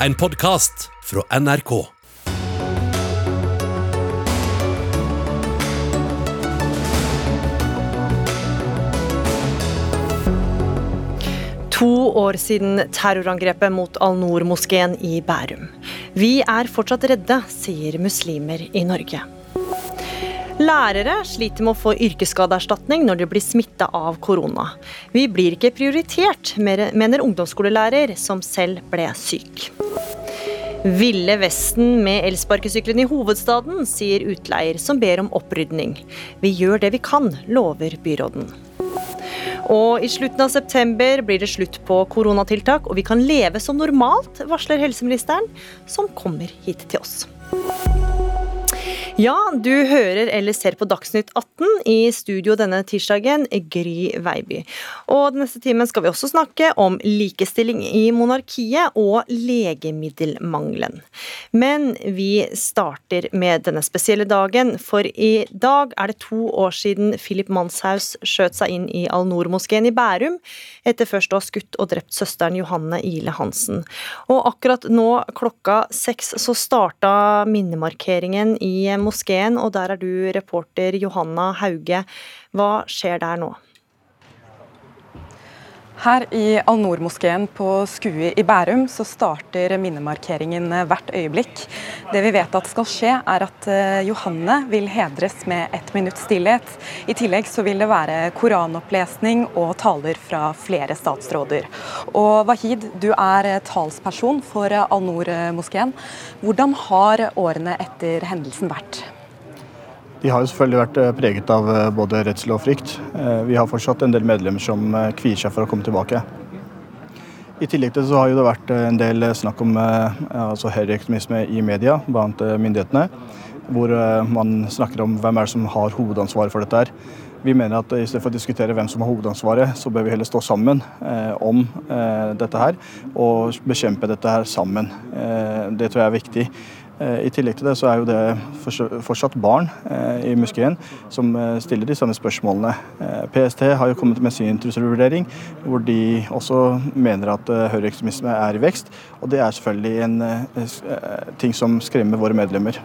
en podkast fra NRK. To år siden terrorangrepet mot Al-Noor-moskeen i Bærum. Vi er fortsatt redde, sier muslimer i Norge. Lærere sliter med å få yrkesskadeerstatning når de blir smitta av korona. Vi blir ikke prioritert, mener ungdomsskolelærer som selv ble syk. Ville Vesten med elsparkesyklene i hovedstaden, sier utleier som ber om opprydning. Vi gjør det vi kan, lover byråden. Og i slutten av september blir det slutt på koronatiltak, og vi kan leve som normalt, varsler helseministeren, som kommer hit til oss. Ja, du hører eller ser på Dagsnytt 18 i studio denne tirsdagen, Gry Veiby. Og den neste timen skal vi også snakke om likestilling i monarkiet og legemiddelmangelen. Men vi starter med denne spesielle dagen, for i dag er det to år siden Philip Manshaus skjøt seg inn i Al-Noor-moskeen i Bærum, etter først å ha skutt og drept søsteren Johanne Ile Hansen. Og akkurat nå klokka seks så starta minnemarkeringen i moskeen, og der er du reporter Johanna Hauge. Hva skjer der nå? Her i Al-Noor-moskeen på Skue i Bærum så starter minnemarkeringen hvert øyeblikk. Det vi vet at skal skje, er at eh, Johanne vil hedres med ett minutts stillhet. I tillegg så vil det være koranopplesning og taler fra flere statsråder. Og Wahid, du er talsperson for Al-Noor-moskeen. Hvordan har årene etter hendelsen vært? De har jo selvfølgelig vært eh, preget av eh, både redsel og frykt. Eh, vi har fortsatt en del medlemmer som kvier seg for å komme tilbake. I tillegg til så har det vært en del snakk om altså høyreekstremisme i media blant myndighetene. Hvor man snakker om hvem er det som har hovedansvaret for dette. her. Vi mener at i stedet for å diskutere hvem som har hovedansvaret, så bør vi heller stå sammen om dette her og bekjempe dette her sammen. Det tror jeg er viktig. Eh, I tillegg til det så er jo det fortsatt barn eh, i moskeen som eh, stiller de samme spørsmålene. PST har jo kommet med sin trusselvurdering, hvor de også mener at høyreekstremisme er i vekst. Og det er selvfølgelig en ting som skremmer våre medlemmer.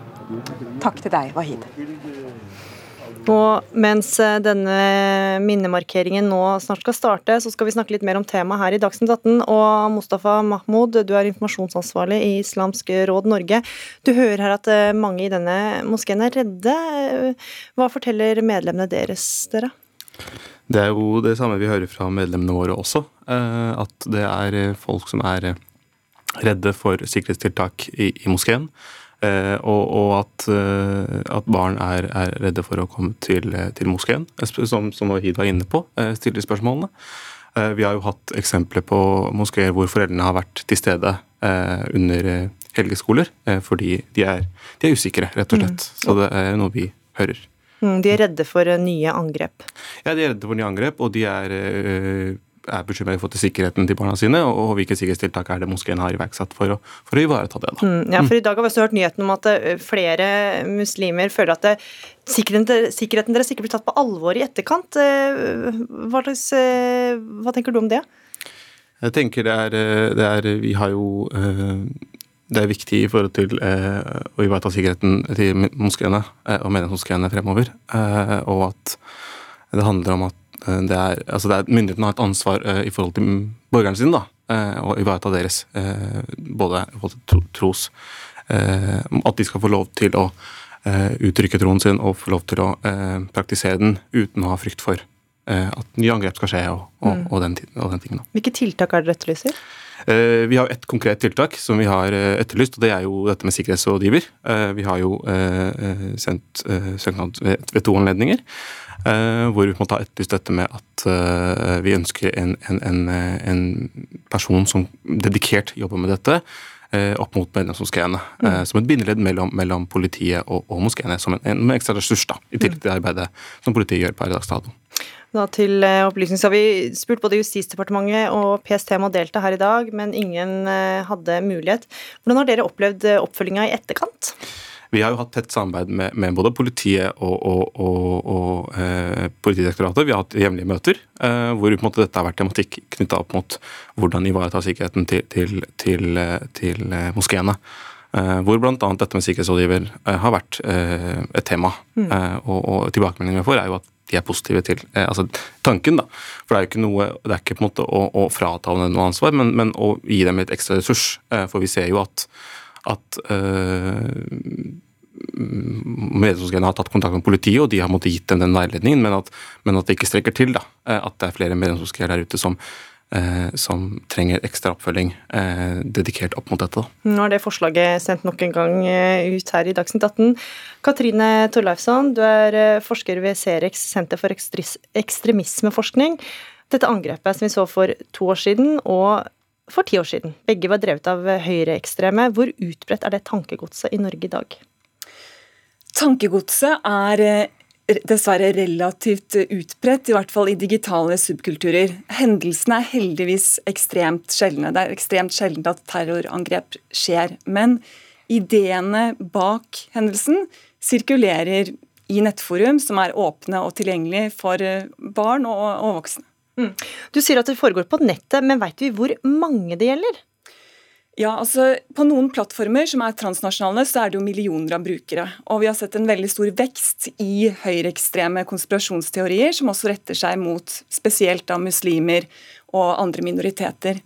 Takk til deg, Wahid. Og mens eh, denne minnemarkeringen nå snart skal starte, så skal vi snakke litt mer om temaet her i Dagsnytt 18. Og Mustafa Mahmoud, du er informasjonsansvarlig i Islamsk Råd Norge. Du hører her at eh, mange i denne moskeen er redde. Hva forteller medlemmene deres dere? Det er jo det samme vi hører fra medlemmene våre også. Eh, at det er folk som er redde for sikkerhetstiltak i, i moskeen. Eh, og, og at, eh, at, barn er, er, redde for å komme til, til moskeen, som, som Wahid var inne på, eh, stiller spørsmålene. Vi har jo hatt eksempler på moskeer hvor foreldrene har vært til stede under helgeskoler fordi de er, de er usikre, rett og slett. Mm. Så det er noe vi hører. Mm, de er redde for nye angrep? Ja, de er redde for nye angrep, og de er er bekymret for til sikkerheten til barna sine, og hvilke sikkerhetstiltak er det moskeen har iverksatt for å, for å ivareta det. Mm, ja, for I dag har vi også hørt nyheten om at eh, flere muslimer føler at det, sikkerheten, sikkerheten deres ikke blir tatt på alvor i etterkant. Eh, hva, slags, eh, hva tenker du om det? Jeg tenker det er, det er Vi har jo det er viktig i forhold til å ivareta sikkerheten til moskeene og menighetsmoskeene fremover. og at det handler om at Eh, det er, altså det er, Myndighetene har et ansvar uh, i forhold til borgerne sine. da, uh, og ivareta deres. Uh, både i forhold til tros At de skal få lov til å uttrykke troen sin og få lov til å praktisere den uten å ha frykt for at nye angrep skal skje og, og, mm. og, den, og den, tingen. Da. Hvilke tiltak er det etterlyser? Vi har ett konkret tiltak som vi har etterlyst, og det er jo dette med sikkerhetsrådgiver. Vi har jo sendt søknad ved to anledninger. Eh, hvor vi må ta etterlyst dette med at eh, vi ønsker en, en, en, en, person som dedikert jobber med dette, eh, opp mot medlemsmoskeene. Mm. Som et bindeledd mellom, mellom politiet og, og moskeene, som en, en ekstra ressurs da, i tillegg til det arbeidet som politiet gjør per dags dato. Da til opplysning så har vi spurt både Justisdepartementet og PST om å delta her i dag, men ingen hadde mulighet. Hvordan har dere opplevd oppfølginga i etterkant? Vi har jo hatt tett samarbeid med, med både politiet og, og, og, og eh, Politidirektoratet. Vi har hatt jevnlige møter eh, hvor måte, dette har vært tematikk knytta opp mot hvordan ivareta sikkerheten til, til, til, til eh, moskeene. Eh, hvor bl.a. dette med sikkerhetsrådgiver eh, har vært eh, et tema. Mm. og, og tilbakemeldingen vi får, er jo at de er positive til altså tanken. da, For det er jo ikke noe, det er ikke på en måte å, å frata dem noe ansvar, men, men, å gi dem litt ekstra ressurs. for vi ser jo at, at medlemsorganisasjonene har tatt kontakt med politiet, og de har måttet gitt dem den veiledningen, men at, men at det ikke strekker til. da, At det er flere medlemsorganisasjoner der ute som, Eh, som trenger ekstra oppfølging eh, dedikert opp mot dette. Nå er det forslaget sendt nok en gang eh, ut her i Dagsnytt 18. Katrine Torleifsson, du er forsker ved Cerex senter for ekstremismeforskning. Dette angrepet som vi så for to år siden og for ti år siden, begge var drevet av høyreekstreme. Hvor utbredt er det tankegodset i Norge i dag? Tankegodset er dessverre relativt utbredt, i hvert fall i digitale subkulturer. Hendelsene er heldigvis ekstremt sjeldne. Det er ekstremt sjelden at terrorangrep skjer. Men ideene bak hendelsen sirkulerer i nettforum som er åpne og tilgjengelige for barn og, og voksne. Mm. Du sier at det foregår på nettet, men veit vi hvor mange det gjelder? Ja, altså På noen plattformer som er transnasjonale, så er det jo millioner av brukere. Og vi har sett en veldig stor vekst i høyreekstreme konspirasjonsteorier, som også retter seg mot spesielt da muslimer og andre minoriteter.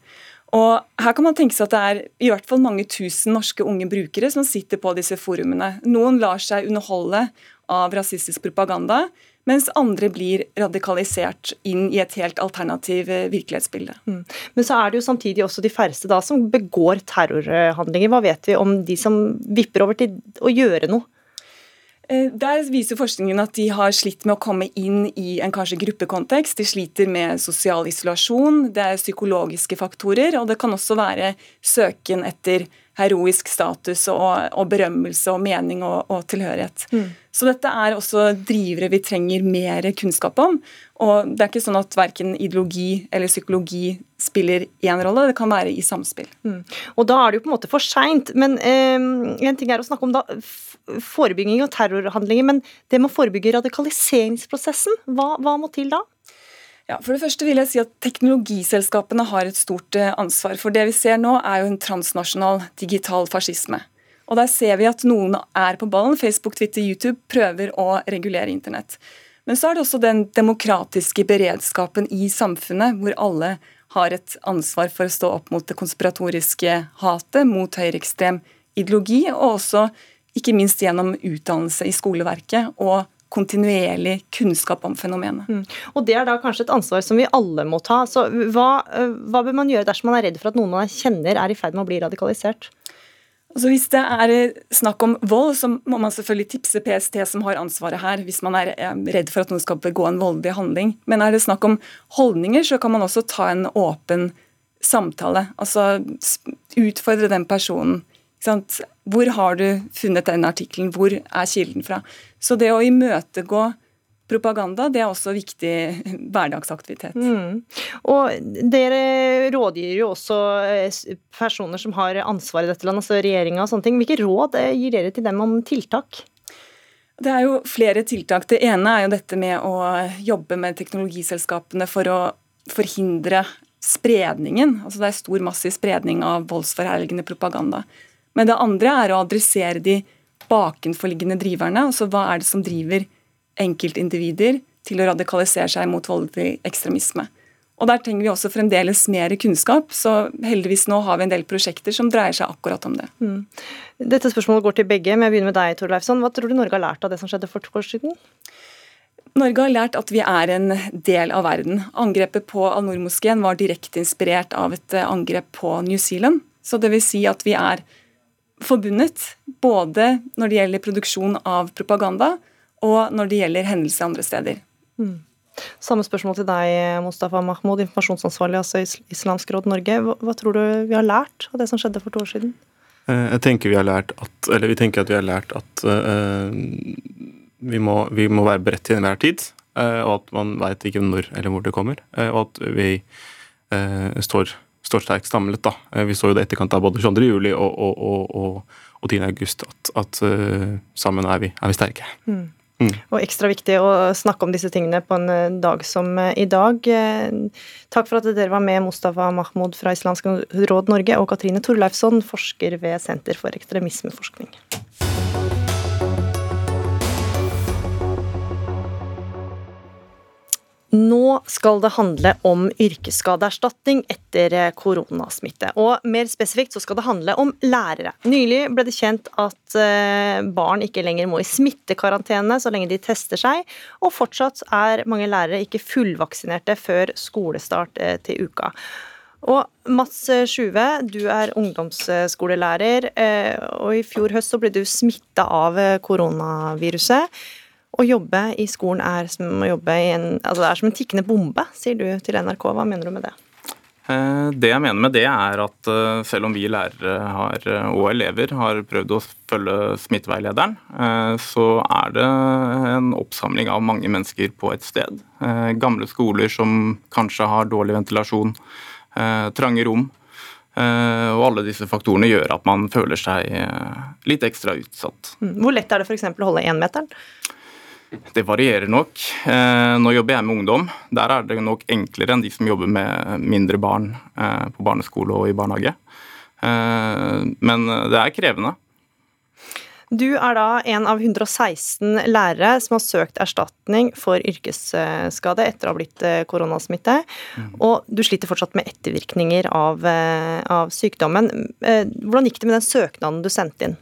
Og her kan man tenke seg at det er i hvert fall mange tusen norske unge brukere som sitter på disse forumene. Noen lar seg underholde av rasistisk propaganda, mens andre blir radikalisert inn i et helt alternativ eh, virkelighetsbilde. Mm. Men så er det jo samtidig også de færreste da som begår terrorhandlinger. Hva vet vi om de som vipper over til å gjøre noe? Eh, der viser forskningen at de har slitt med å komme inn i en kanskje gruppekontekst. De sliter med sosial isolasjon, det er psykologiske faktorer, og det kan også være søken etter heroisk status og, og berømmelse og mening og, og tilhørighet. Mm. Så dette er også drivere vi trenger mer kunnskap om. Og det er ikke sånn at verken ideologi eller psykologi spiller én rolle, det kan være i samspill. Mm. Og da er det jo på en måte for seint. Men eh, en ting er å snakke om da, forebygging og terrorhandlinger, men det med å forebygge radikaliseringsprosessen, hva, hva må til da? Ja, for det første vil jeg si at Teknologiselskapene har et stort eh, ansvar. For det vi ser nå, er jo en transnasjonal digital fascisme. Og Der ser vi at noen er på ballen. Facebook, Twitter, YouTube prøver å regulere internett. Men så er det også den demokratiske beredskapen i samfunnet, hvor alle har et ansvar for å stå opp mot det konspiratoriske hatet, mot høyreekstrem ideologi, og også ikke minst gjennom utdannelse i skoleverket og kontinuerlig kunnskap om fenomenet. Mm. Og Det er da kanskje et ansvar som vi alle må ta. Så hva, eh, hva bør man gjøre dersom man er redd for at noen man kjenner er i ferd med å bli radikalisert? Altså Hvis det er snakk om vold, så må man selvfølgelig tipse PST, som har ansvaret her, hvis man er redd for at noen skal begå en voldelig handling. Men er det snakk om holdninger, så kan man også ta en åpen samtale. Altså utfordre den personen. Hvor har du funnet den artikkelen? Hvor er kilden fra? Så det å imøtegå propaganda det er også viktig hverdagsaktivitet. Mm. Og Dere rådgir jo også eh, personer som har ansvar i dette landet, altså regjeringa og sånne ting. Hvilke råd eh, gir dere til dem om tiltak? Det er jo flere tiltak. Det ene er jo dette med å jobbe med teknologiselskapene for å forhindre spredningen. Altså det er stor, massiv spredning av voldsforherligende propaganda. Men det andre er å adressere de bakenforliggende driverne. altså Hva er det som driver enkeltindivider til å radikalisere seg mot voldelig ekstremisme. Og Der trenger vi også fremdeles mer kunnskap, så heldigvis nå har vi en del prosjekter som dreier seg akkurat om det. Mm. Dette spørsmålet går til begge, men jeg begynner med deg, Tor Leifsson. Hva tror du Norge har lært av det som skjedde for to år siden? Norge har lært at vi er en del av verden. Angrepet på Al-Noor-moskeen var direkte inspirert av et angrep på New Zealand. Så det vil si at vi er forbundet, både når det gjelder produksjon av propaganda, og når det gjelder hendelser andre steder. Mm. Samme spørsmål til deg, Mustafa Mahmoud, informasjonsansvarlig altså Islamsk råd Norge. Hva, hva, tror du vi har lært av det som skjedde for to år siden? Eh, jeg tenker vi har lært at, eller vi tenker at vi har lært at uh, vi, må, vi, må, være beredt til enhver tid. Uh, og at man veit ikke når eller hvor det kommer. Uh, og at vi står står sterkt samlet. da. Vi så jo det etterkant av både 22. juli og, og, og, og 10. august, at, at sammen er vi, er vi sterke. Mm. Mm. Og ekstra viktig å snakke om disse tingene på en dag som i dag. Takk for at dere var med, Mustafa Mahmoud fra Islamsk råd Norge og Katrine Torleifsson, forsker ved Senter for ekstremismeforskning. Nå skal det handle om yrkesskadeerstatning etter koronasmitte. Og mer spesifikt så skal det handle om lærere. Nylig ble det kjent at eh, barn ikke lenger må i smittekarantene så lenge de tester seg, og fortsatt er mange lærere ikke fullvaksinerte før skolestart eh, til uka. Og Mats Sjuve, du er ungdomsskolelærer, eh, og i fjor høst så ble du smitta av koronaviruset. Å jobbe i skolen er som en Altså det er som en tikkende bombe, sier du til NRK. Hva mener du med det? Eh, det jeg mener med det, er at eh, selv om vi lærere har, eh, og elever har prøvd å følge smitteveilederen, så er det en oppsamling av mange mennesker på et sted. Gamle skoler som kanskje har dårlig ventilasjon, trange rom. Og alle disse faktorene gjør at man føler seg litt ekstra utsatt. Mm. Hvor lett er det f.eks. å holde énmeteren? Det varierer nok. Eh, nå jobber jeg med ungdom. Der er det nok enklere enn de som jobber med mindre barn eh, på barneskole og i barnehage. Eh, men det er krevende. Du er da en av 116 lærere som har søkt erstatning for yrkesskade etter å ha blitt koronasmitte. Mm. Og du sliter fortsatt med ettervirkninger av, av sykdommen. Hvordan gikk det med den søknaden du sendte inn?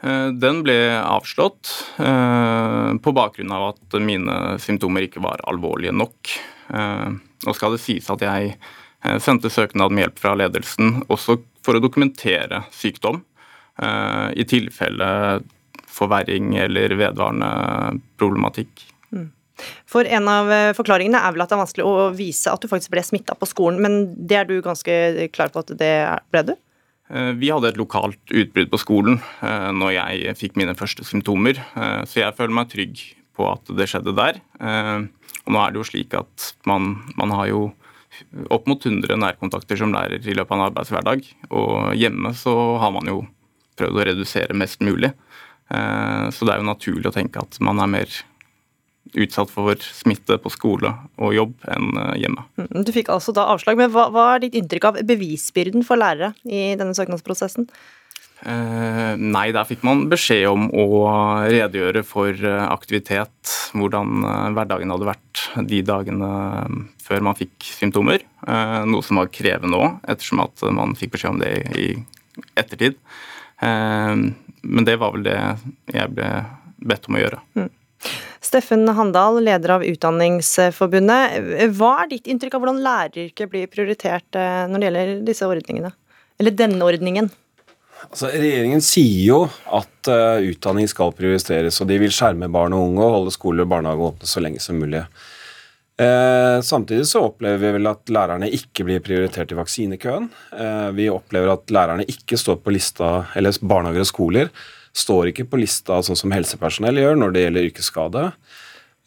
Eh, den ble avslått eh, på bakgrunn av at mine symptomer ikke var alvorlige nok. Eh, nå skal det sies at jeg sendte søknad med hjelp fra ledelsen også for å dokumentere sykdom, i tilfelle forverring eller vedvarende problematikk. Mm. For En av forklaringene er vel at det er vanskelig å vise at du faktisk ble smitta på skolen, men det er du ganske klar på at det ble du? Eh, vi hadde et lokalt utbrudd på skolen eh, når jeg fikk mine første symptomer, eh, så jeg føler meg trygg på at det skjedde der. Og nå er det jo slik at man, man har jo opp mot 100 nærkontakter som lærer i løpet av en arbeidshverdag, og hjemme så har man jo prøvd å redusere mest mulig. Så det er jo naturlig å tenke at man er mer utsatt for smitte på skole og jobb enn eh, hjemme. Mm, du fikk altså da avslag, men hva, hva er ditt inntrykk av bevisbyrden for lærere i denne søknadsprosessen? Eh, nei, der fikk man beskjed om å redegjøre for eh, aktivitet, hvordan eh, hverdagen hadde vært de dagene før man fikk symptomer. Eh, noe som var krevende òg, ettersom at man fikk beskjed om det i ettertid. Eh, men det var vel det jeg ble bedt om å gjøre. Mm. Steffen Handal, leder av Utdanningsforbundet. Hva er ditt inntrykk av hvordan læreryrket blir prioritert eh, når det gjelder disse ordningene? Eller denne ordningen? Altså, regjeringen sier jo at uh, utdanning skal prioriteres, og de vil skjerme barn og unge og holde skoler og barnehager åpne så lenge som mulig. Eh, samtidig så opplever vi vel at lærerne ikke blir prioritert i vaksinekøen. Eh, vi opplever at lærerne ikke står på lista, eller barnehager og skoler står ikke på lista sånn som helsepersonell gjør når det gjelder yrkesskade.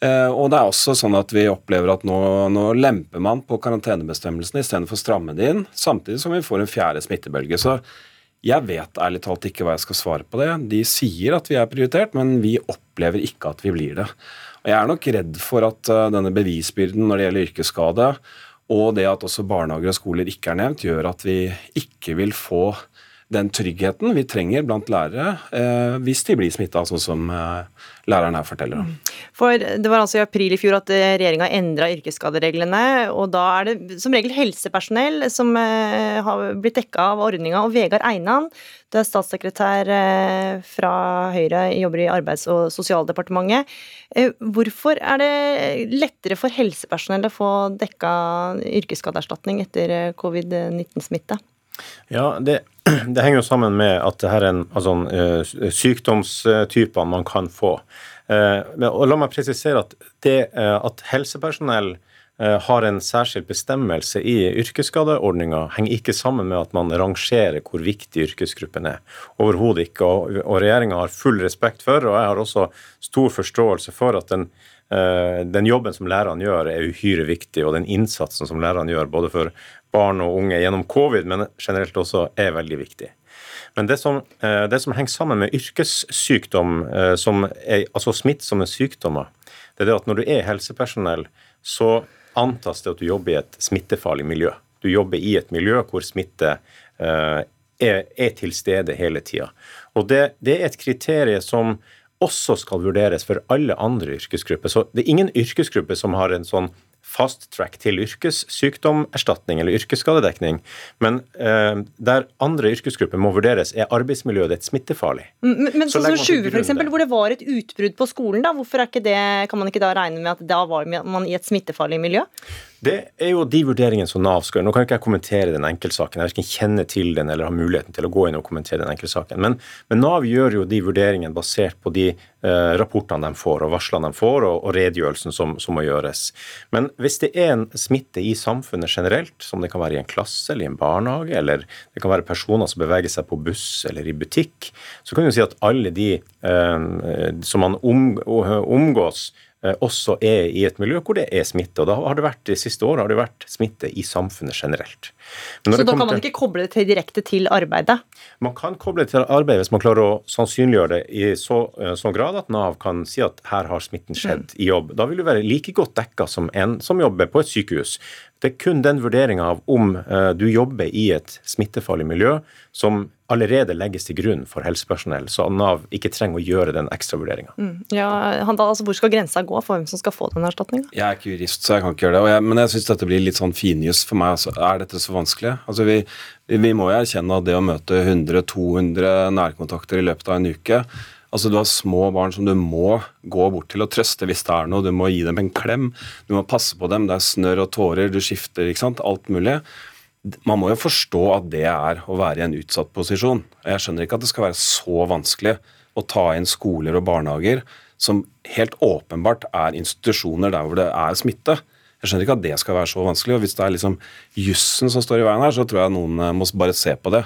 Eh, og det er også sånn at vi opplever at nå, nå lemper man på karantenebestemmelsene istedenfor å stramme det inn, samtidig som vi får en fjerde smittebølge. Så jeg vet ærlig talt ikke hva jeg skal svare på det. De sier at vi er prioritert, men vi opplever ikke at vi blir det. Og Jeg er nok redd for at uh, denne bevisbyrden når det gjelder yrkesskade, og det at også barnehager og skoler ikke er nevnt, gjør at vi ikke vil få den tryggheten vi trenger blant lærere eh, hvis de blir smitta, sånn som eh, læreren her forteller om. For Det var altså i april i fjor at eh, regjeringa endra yrkesskadereglene. og Da er det som regel helsepersonell som eh, har blitt dekka av ordninga. Og Vegard Einan, du er statssekretær eh, fra Høyre, jobber i Arbeids- og sosialdepartementet. Eh, hvorfor er det lettere for helsepersonell å få dekka yrkesskadeerstatning etter covid-19-smitte? Ja, det, det, henger jo sammen med at det her er en altså, uh, sykdomstypene man kan få. Uh, og La meg presisere at det uh, at helsepersonell har en særskilt bestemmelse i yrkesskadeordninga, henger ikke sammen med at man rangerer hvor viktig yrkesgruppen er. Overhodet ikke. Og, og regjeringa har full respekt for, og jeg har også stor forståelse for, at den den jobben som lærerne gjør, er uhyre viktig, og den innsatsen som lærerne gjør både for barn og unge gjennom covid, men generelt også er veldig viktig. Men det som, eh, det som henger sammen med yrkessykdom, eh, er, altså smittsomme sykdommer, det er det at når du er helsepersonell, så antas det at du jobber i et smittefarlig miljø. Du jobber i et miljø hvor smitte er, er til stede hele tida. Og det, det er et kriterium som også skal vurderes for alle andre yrkesgrupper. Så det er ingen yrkesgruppe som har en sånn fast track til yrkessykdomerstatning eller yrkesskadedekning. Men eh, der andre yrkesgrupper må vurderes, er arbeidsmiljøet ditt smittefarlig. Men, men sånn som Sjuve, f.eks., hvor det var et utbrudd på skolen, da, hvorfor er ikke det, kan man ikke da regne med at da var man i et smittefarlig miljø? Det er jo de vurderingene som Nav skal gjøre. Nå kan ikke jeg kommentere den enkeltsaken. Jeg verken kjenner til den eller har muligheten til å gå inn og kommentere den enkeltsaken. Men, men Nav gjør jo de vurderingene basert på de eh, rapportene de får, og varslene de får, og, og redegjørelsen som, som, må gjøres. Men hvis det er en smitte i samfunnet generelt, som det kan være i en klasse eller i en barnehage, eller det kan være personer som beveger seg på buss eller i butikk, så kan du si at alle de eh, som man om, omgås, også er i et miljø hvor det er smitte. og da har det vært, De siste årene har det vært smitte i samfunnet generelt. Så da kan man ikke koble det til direkte til arbeidet? Man kan koble det til arbeidet hvis man klarer å sannsynliggjøre det i så, eh, så grad at Nav kan si at her har smitten skjedd mm. i jobb. Da vil du være like godt dekka som en som jobber på et sykehus. Det er kun den vurderinga av om uh, du jobber i et smittefarlig miljø som allerede legges til grunn for helsepersonell, så Nav ikke trenger å gjøre den ekstra vurderinga. Mm. Ja, altså, hvor skal grensa gå for hvem som skal få den erstatninga? Jeg er ikke jurist, så jeg kan ikke gjøre det. Jeg, men jeg syns dette blir litt sånn finjus for meg. Altså, er dette så vanskelig? Altså, vi, vi må jo erkjenne at det å møte 100-200 nærkontakter i løpet av en uke Altså Du har små barn som du må gå bort til og trøste hvis det er noe. Du må gi dem en klem. Du må passe på dem. Det er snørr og tårer, du skifter, ikke sant. Alt mulig man må jo forstå at det er å være i en utsatt posisjon. Jeg skjønner ikke at det skal være så vanskelig å ta inn skoler og barnehager som helt åpenbart er institusjoner der hvor det er smitte. Jeg skjønner ikke at det skal være så vanskelig. og Hvis det er liksom jussen som står i veien her, så tror jeg noen eh, må bare se på det.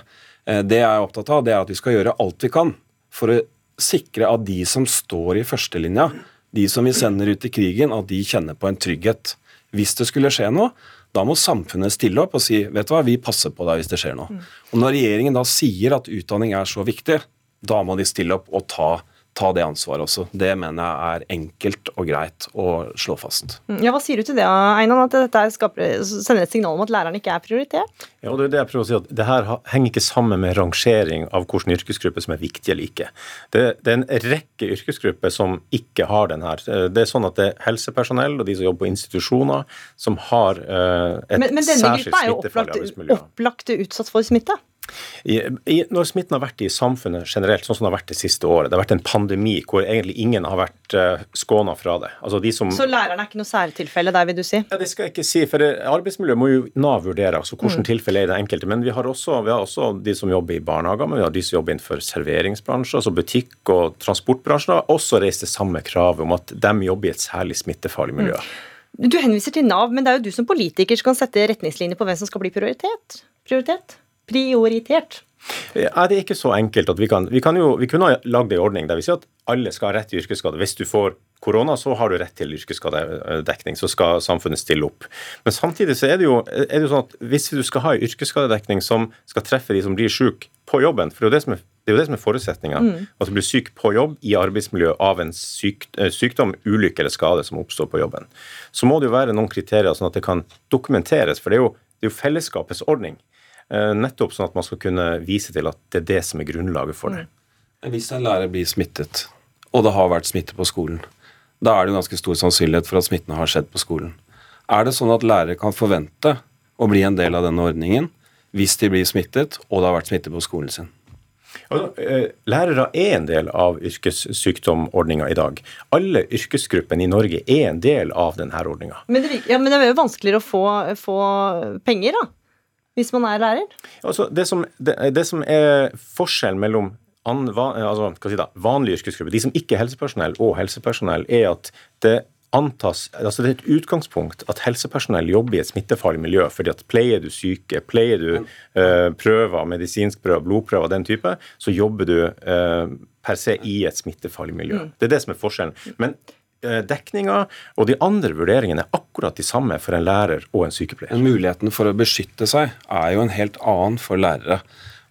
Eh, det jeg er opptatt av, det er at vi skal gjøre alt vi kan for å sikre at de som står i førstelinja, de som vi sender ut i krigen, at de kjenner på en trygghet. Hvis det skulle skje noe, da må samfunnet stille opp og si vet du hva, vi passer på deg hvis det skjer noe. Mm. Og Når regjeringen da sier at utdanning er så viktig, da må de stille opp og ta ta det ansvaret også. Det mener jeg er enkelt og greit å slå fast. Mm, ja, Hva sier du til det, Einan, at dette skaper, sender et signal om at læreren ikke er prioritert? Ja, Det er det jeg prøver å si, at det her henger ikke sammen med rangering av hvilken yrkesgruppe som er viktig eller ikke. Det, det, er en rekke yrkesgrupper som ikke har den her. Det er sånn at det er helsepersonell og de som jobber på institusjoner, som har uh, et men, men denne gruppa er jo opplagt, opplagt utsatt for smitte? I, i, når smitten har vært i samfunnet generelt, sånn som det har vært det siste året, det har vært en pandemi hvor egentlig ingen har vært uh, eh, skåna fra det. Altså de som, så læreren er ikke noe særtilfelle der, vil du si? Ja, Det skal jeg ikke si. For arbeidsmiljøet må jo Nav vurdere altså hvordan mm. tilfeller er det enkelte. Men vi har, også, vi har, også, de som jobber i barnehager, men vi har de som jobber innenfor serveringsbransjen, altså butikk og transportbransjen, også reist det samme kravet om at de jobber i et særlig smittefarlig miljø. Mm. Du henviser til Nav, men det er jo du som politiker som kan sette retningslinjer på hvem som skal bli prioritet. prioritet prioritert? Ja, det er ikke så enkelt at vi kan Vi, kan jo, vi kunne ha lagd en ordning der vi sier at alle skal ha rett til yrkesskade. Hvis du får korona, så har du rett til yrkesskadedekning. Så skal samfunnet stille opp. Men samtidig så er det jo, er det jo sånn at hvis du skal ha en yrkesskadedekning som skal treffe de som blir syke på jobben, for det er jo det som er, det er, jo det som er forutsetninga, mm. at du blir syk på jobb i arbeidsmiljø av en syk, eh, sykdom, ulykke eller skade som oppstår på jobben, så må det jo være noen kriterier sånn at det kan dokumenteres. For det er jo, det er jo fellesskapets ordning. Eh, nettopp sånn at man skal kunne vise til at det er det som er grunnlaget for det. Mm. Hvis en lærer blir smittet, og det har vært smitte på skolen, da er det en ganske stor sannsynlighet for at smitten har skjedd på skolen. Er det sånn at lærere kan forvente å bli en del av denne ordningen hvis de blir smittet, og det har vært smitte på skolen sin? Eh, lærere er en del av yrkessykdomordninga i dag. Alle yrkesgruppene i Norge er en del av denne ordninga. Men, ja, men det er jo vanskeligere å få, få penger, da? Hvis man er lærer? Altså, det, som, det, det som er forskjellen mellom an, altså, si da, vanlige yrkesgrupper, de som ikke er helsepersonell, og helsepersonell, er at det antas, altså det er et utgangspunkt at helsepersonell jobber i et smittefarlig miljø. fordi at Pleier du syke, pleier du eh, prøver, medisinsk prøver, blodprøver, den type, så jobber du eh, per se i et smittefarlig miljø. Mm. Det er det som er forskjellen. Men dekninga og de andre vurderingene er akkurat de samme for en lærer og en sykepleier. Men muligheten for å beskytte seg er jo en helt annen for lærere.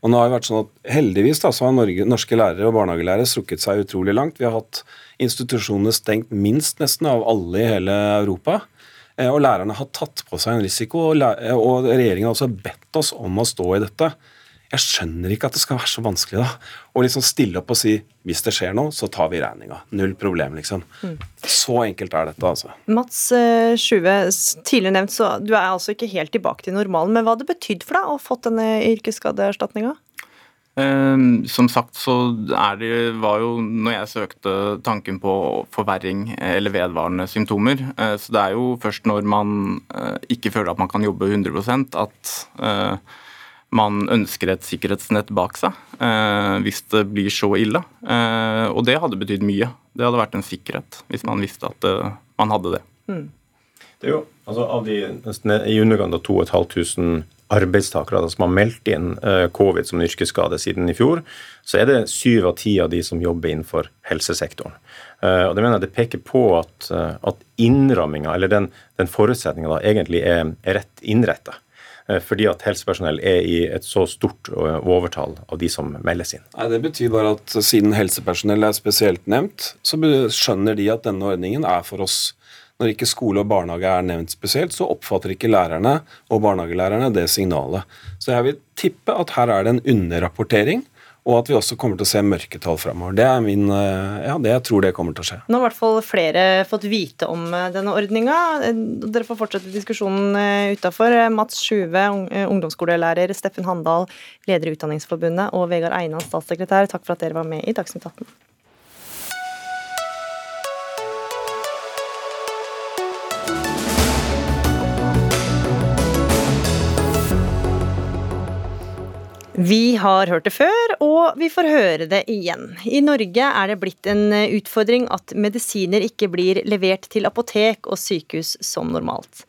Og nå har det vært sånn at Heldigvis da, så har Norge, norske lærere og barnehagelærere strukket seg utrolig langt. Vi har hatt institusjonene stengt minst nesten av alle i hele Europa. Eh, og lærerne har tatt på seg en risiko, og, og regjeringen har også bedt oss om å stå i dette. Jeg skjønner ikke at det skal være så vanskelig da, å liksom stille opp og si hvis det skjer noe, så tar vi regninga. Null problem, liksom. Mm. Så enkelt er dette, altså. Mats Sjuve, tidligere nevnt, så du er altså ikke helt tilbake til normalen. Men hva har det betydd for deg å ha fått denne yrkesskadeerstatninga? Um, som sagt så er det, var jo når jeg søkte tanken på forverring eller vedvarende symptomer. Uh, så det er jo først når man uh, ikke føler at man kan jobbe 100 at uh, man ønsker et sikkerhetsnett bak seg hvis det blir så ille. og det hadde betydd mye. Det hadde vært en sikkerhet hvis man visste at man hadde det. Mm. Det er jo, altså Av de nesten i underkant av 2500 arbeidstakere som har meldt inn eh, covid som yrkesskade siden i fjor, så er det syv av ti av de som jobber innenfor helsesektoren. Eh, og Det mener jeg det peker på at, eh, at innramminga, eller den, den forutsetninga, egentlig er, er rett innretta fordi at helsepersonell er i et så stort overtall av de som meldes inn. Nei, Det betyr bare at siden helsepersonell er spesielt nevnt, så skjønner de at denne ordningen er for oss når ikke skole og barnehage er nevnt spesielt, så oppfatter ikke lærerne og barnehagelærerne det signalet. Så jeg vil tippe at her er det en underrapportering, og at vi også kommer til å se mørketall framover. Det er min, eh, ja, det jeg tror det kommer til å skje. Nå har i hvert fall flere fått vite om eh, denne ordninga. Dere får fortsette diskusjonen eh, utafor. Mats Sjuve, ungdomsskolelærer, Steffen Handal, leder i Utdanningsforbundet, og Vegard Einan, statssekretær, takk for at dere var med i Dagsnytt 18. Vi har hørt det før, og vi får høre det igjen. I Norge er det blitt en utfordring at medisiner ikke blir levert til apotek og sykehus som normalt.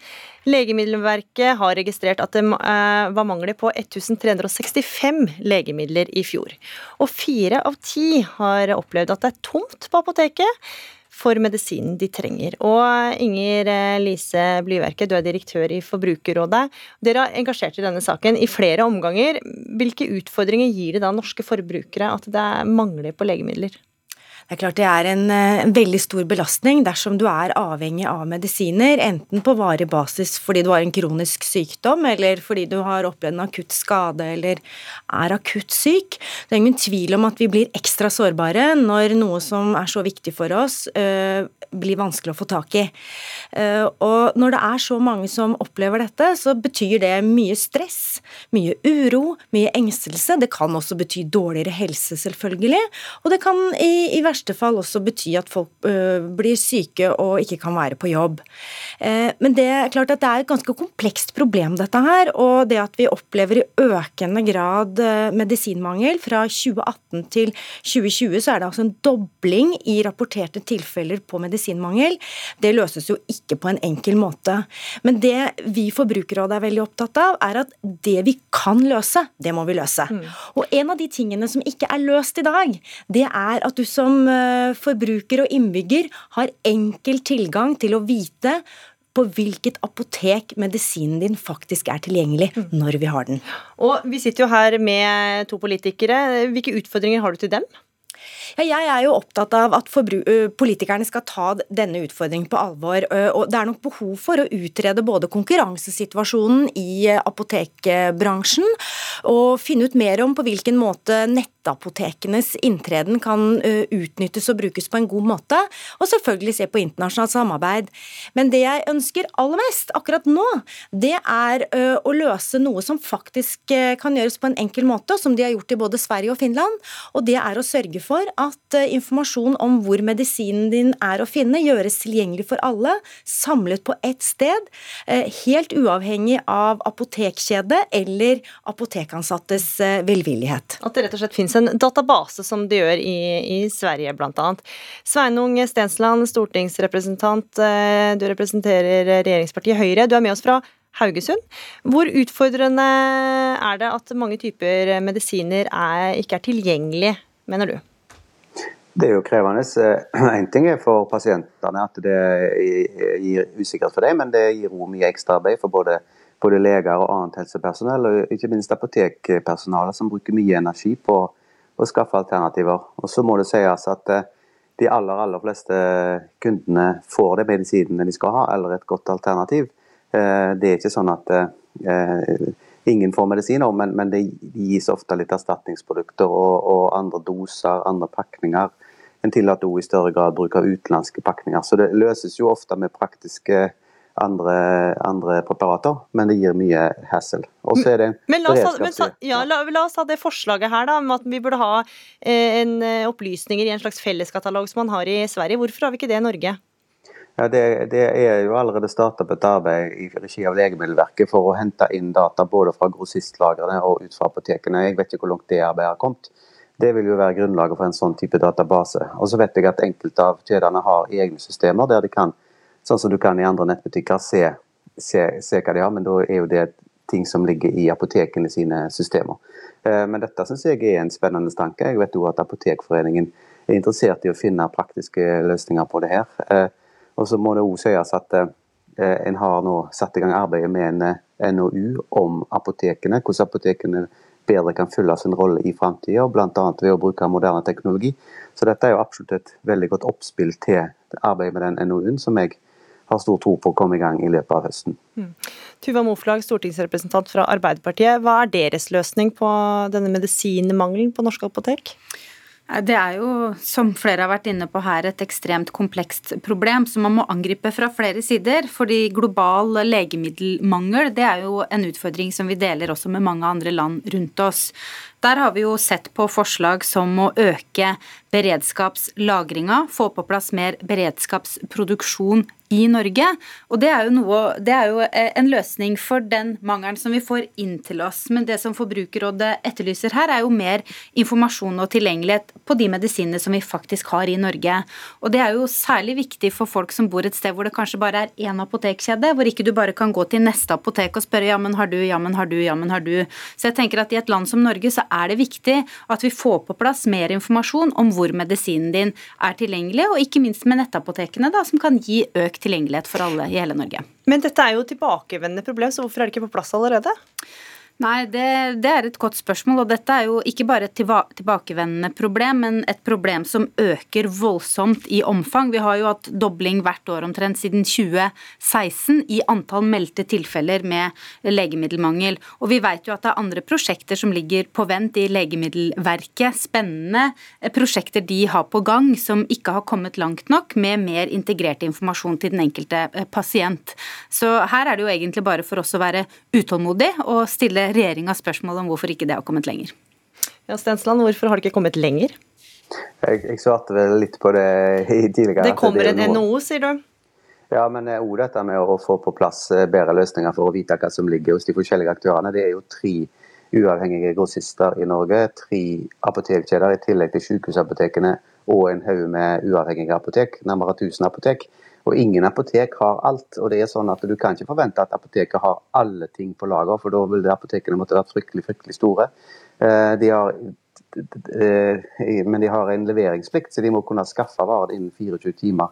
Legemiddelverket har registrert at det eh, var mangler på 1365 legemidler i fjor. Og fire av ti har opplevd at det er tomt på apoteket for medisinen de trenger. Og Inger eh, Lise Blyverket, du er direktør i Forbrukerrådet. Dere har engasjert i denne saken i flere omganger. Hvilke utfordringer gir det da norske forbrukere at det mangler på legemidler? Det er klart det er en, en, eh, veldig stor belastning dersom du er avhengig av medisiner, enten på varig basis fordi du har en kronisk sykdom, eller fordi du har opplevd en akutt skade eller er akutt syk. Det er ingen tvil om at vi blir ekstra sårbare når noe som er så viktig for oss, øh, blir vanskelig å få tak i. Uh, og når det er så mange som opplever dette, så betyr det mye stress, mye uro, mye engstelse. Det kan også bety dårligere helse, selvfølgelig. Og det kan i, i verste fall også bety at folk ø, blir syke og ikke kan være på jobb. Uh, men det er klart at det er et ganske komplekst problem, dette her. Og det at vi opplever i økende grad medisinmangel fra 2018 til 2020, så er det altså en dobling i rapporterte tilfeller på medisinmangel. Det løses jo ikke på en enkel måte. Men det vi Forbrukerrådet er veldig opptatt av, er at det vi kan løse, det må vi løse. Mm. Og en av de tingene som ikke er løst i dag, det er at du som Eh, forbruker og innbygger har enkel tilgang til å vite på hvilket apotek medisinen din faktisk er tilgjengelig mm. når vi har den. Og Vi sitter jo her med to politikere. Hvilke utfordringer har du til dem? Ja, jeg er jo opptatt av at politikerne skal ta denne utfordringen på alvor. og Det er nok behov for å utrede både konkurransesituasjonen i apotekbransjen og finne ut mer om på hvilken måte nettapotekenes inntreden kan utnyttes og brukes på en god måte. Og selvfølgelig se på internasjonalt samarbeid. Men det jeg ønsker aller mest akkurat nå, det er å løse noe som faktisk kan gjøres på en enkel måte, som de har gjort i både Sverige og Finland. Og det er å sørge for at eh, informasjon om hvor medisinen din er å finne, gjøres tilgjengelig for alle, samlet på ett sted, eh, helt uavhengig av apotekkjede eller apotekansattes eh, velvillighet. At det rett og slett finnes en database, som de gjør i, i Sverige bl.a. Sveinung Stensland, stortingsrepresentant, du representerer regjeringspartiet Høyre. Du er med oss fra Haugesund. Hvor utfordrende er det at mange typer medisiner er, ikke er tilgjengelige, mener du? Det er jo krevende. Én ting er for pasientene at det gir usikkerhet for dem, men det gir òg mye ekstraarbeid for både, både, leger og annet helsepersonell, og ikke minst apotekpersonale, som bruker mye energi på å skaffe alternativer. Og Så må det sies at eh, de aller, aller fleste kundene får de medisinene de skal ha, eller et godt alternativ. Eh, det er ikke sånn at eh, ingen får medisiner, men, det gis ofte litt erstatningsprodukter og, og andre doser, andre pakninger en tillater òg i større grad bruk av utenlandske pakninger. Så det løses jo ofte med praktiske andre, andre preparater, men det gir mye hassle. Og så er det men la, oss, men, ja, la, la oss ha det forslaget her, da, om at vi burde ha eh, en, eh, opplysninger i en slags felleskatalog som man har i Sverige. Hvorfor har vi ikke det i Norge? Ja, det, det er jo allerede starta på et arbeid i regi av Legemiddelverket for å hente inn data både fra grossistlagrene og ut fra apotekene. Jeg vet ikke hvor langt det arbeidet har kommet. Det vil jo være grunnlaget for en sånn type database. Og så vet jeg at enkelte av kjedene har egne systemer der de kan, sånn som du kan i andre nettbutikker, se, se, se hva de har, men da er jo det ting som ligger i apotekene sine systemer. Eh, men dette syns jeg er en spennende tanke. Jeg vet òg at Apotekforeningen er interessert i å finne praktiske løsninger på det her. Eh, og så må det òg sies at eh, en har nå satt i gang arbeidet med en NOU om apotekene. Hvordan apotekene bedre kan fylle sin rolle i framtida, bl.a. ved å bruke moderne teknologi. Så dette er jo absolutt et veldig godt oppspill til arbeidet med den NOU-en, som jeg har stor tro på å komme i gang i løpet av høsten. Mm. Tuva Moflag, stortingsrepresentant fra Arbeiderpartiet. Hva er deres løsning på denne medisinmangelen på norske apotek? Det er jo, som flere har vært inne på her, et ekstremt komplekst problem som man må angripe fra flere sider. Fordi global legemiddelmangel det er jo en utfordring som vi deler også med mange andre land rundt oss. Der har vi jo sett på forslag som å øke beredskapslagringa, få på plass mer beredskapsproduksjon i Norge. Og det er, noe, det er jo eh, en løsning for den mangelen som vi får inn til oss. Men det som Forbrukerrådet etterlyser her, er jo mer informasjon og tilgjengelighet på de medisinene som vi faktisk har i Norge. Og det er jo særlig viktig for folk som bor et sted hvor det kanskje bare er én apotekkjede, hvor ikke du bare kan gå til neste apotek og spørre ja, men har du, ja, men har du, ja, men har du. Så jeg tenker at i et land som Norge så er det viktig at vi får på plass mer informasjon om hvor medisinen din er tilgjengelig, og ikke minst med nettapotekene, da, som kan gi økt tilgjengelighet for alle i hele Norge. Men dette er jo tilbakevendende problem, så hvorfor er det ikke på plass allerede? Nei, det, det, er et godt spørsmål. og Dette er jo ikke bare et tilbakevendende problem, men et problem som øker voldsomt i omfang. Vi har jo hatt dobling hvert år omtrent siden 2016 i antall meldte tilfeller med legemiddelmangel. Og vi vet jo at det er andre prosjekter som ligger på vent i Legemiddelverket. Spennende prosjekter de har på gang som ikke har kommet langt nok med mer integrert informasjon til den enkelte eh, pasient. Så her er det jo egentlig bare for oss å være utålmodig og stille regjeringa spørsmål om hvorfor ikke det har kommet lenger. Ja, Stensland, hvorfor har det ikke kommet lenger? Jeg, jeg svarte vel litt på det tidligere. Det kommer en NHO, sier du? Ja, men òg dette med å få på plass eh, bedre løsninger for å vite hva som ligger hos de forskjellige aktørene. Det er jo tre uavhengige grossister i Norge, tre apotekkjeder i tillegg til sykehusapotekene og en haug med uavhengige apotek, nærmere 1000 apotek. Og ingen apotek har alt. og det er sånn at Du kan ikke forvente at apoteket har alle ting på lager, for da ville apotekene måtte være fryktelig, fryktelig store. Eh, de har, eh, men de har en leveringsplikt, så de må kunne skaffe varer innen 24 timer.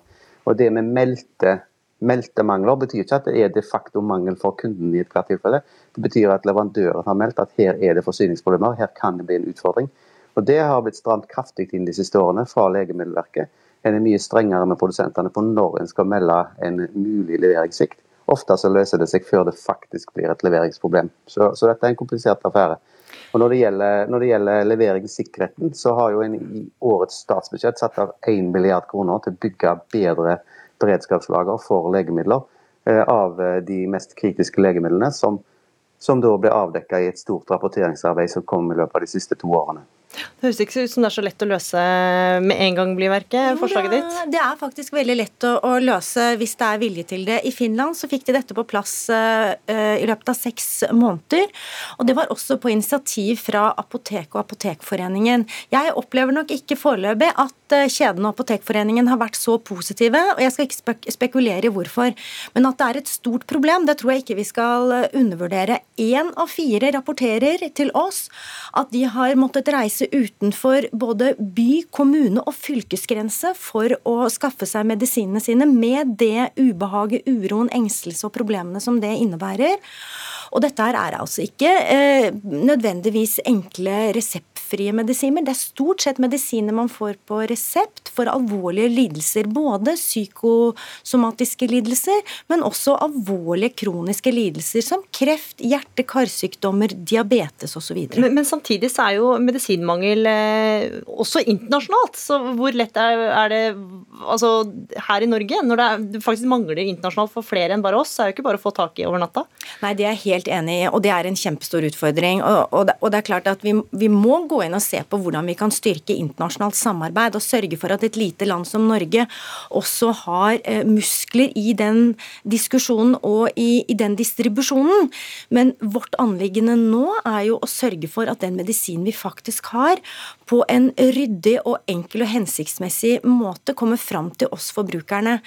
Og Det med meldte, Meltemangler betyr ikke at det er de facto mangel for kunden i et hvert tilfelle. Det betyr at leverandøren har meldt at her er det forsyningsproblemer, her kan det bli en utfordring. Og Det har blitt stramt kraftig inn de siste årene fra Legemiddelverket. En er mye strengere med produsentene på når en skal melde en mulig leveringssvikt. Ofte så løser det seg før det faktisk blir et leveringsproblem. Så, så dette er en komplisert affære. Og når det, gjelder, når det gjelder leveringssikkerheten, så har jo en i årets statsbudsjett satt av 1 milliard kroner til å bygge bedre beredskapslager for legemidler eh, av eh, de mest kritiske legemidlene, som, som da ble avdekka i et stort rapporteringsarbeid som kom i løpet av de siste to årene. Det høres ikke ut som det er så lett å løse med en gang, blir verket, forslaget ditt? Det er faktisk veldig lett å, å, løse hvis det er vilje til det. I Finland så fikk de dette på plass uh, i løpet av seks måneder. Og det var også på initiativ fra Apotek og Apotekforeningen. Jeg opplever nok ikke foreløpig at uh, kjeden og Apotekforeningen har vært så positive, og jeg skal ikke spek spekulere i hvorfor. Men at det er et stort problem, det tror jeg ikke vi skal undervurdere. Én av fire rapporterer til oss at de har måttet reise reise utenfor både by, kommune og fylkesgrense for å skaffe seg medisinene sine, med det ubehaget, uroen, engstelse og problemene som det innebærer. Og dette her er altså ikke eh, nødvendigvis enkle reseptfrie medisiner. Det er stort sett medisiner man får på resept for alvorlige lidelser. Både psykosomatiske lidelser, men også alvorlige kroniske lidelser som kreft, hjerte-karsykdommer, diabetes osv. Men, men samtidig så er jo medisinmangel eh, også internasjonalt. Så hvor lett er, er det altså, her i Norge, når det, er, faktisk mangler internasjonalt for flere enn bare oss, så er det jo ikke bare å få tak i over natta? Nei, det er helt helt enig i, og det er en kjempestor utfordring. Og, og, det, og det, er klart at vi, vi, må gå inn og se på hvordan vi kan styrke internasjonalt samarbeid og sørge for at et lite land som Norge også har eh, muskler i den diskusjonen og i, i, den distribusjonen. Men vårt anliggende nå er jo å sørge for at den medisinen vi faktisk har, på en ryddig og enkel og hensiktsmessig måte kommer fram til oss forbrukerne.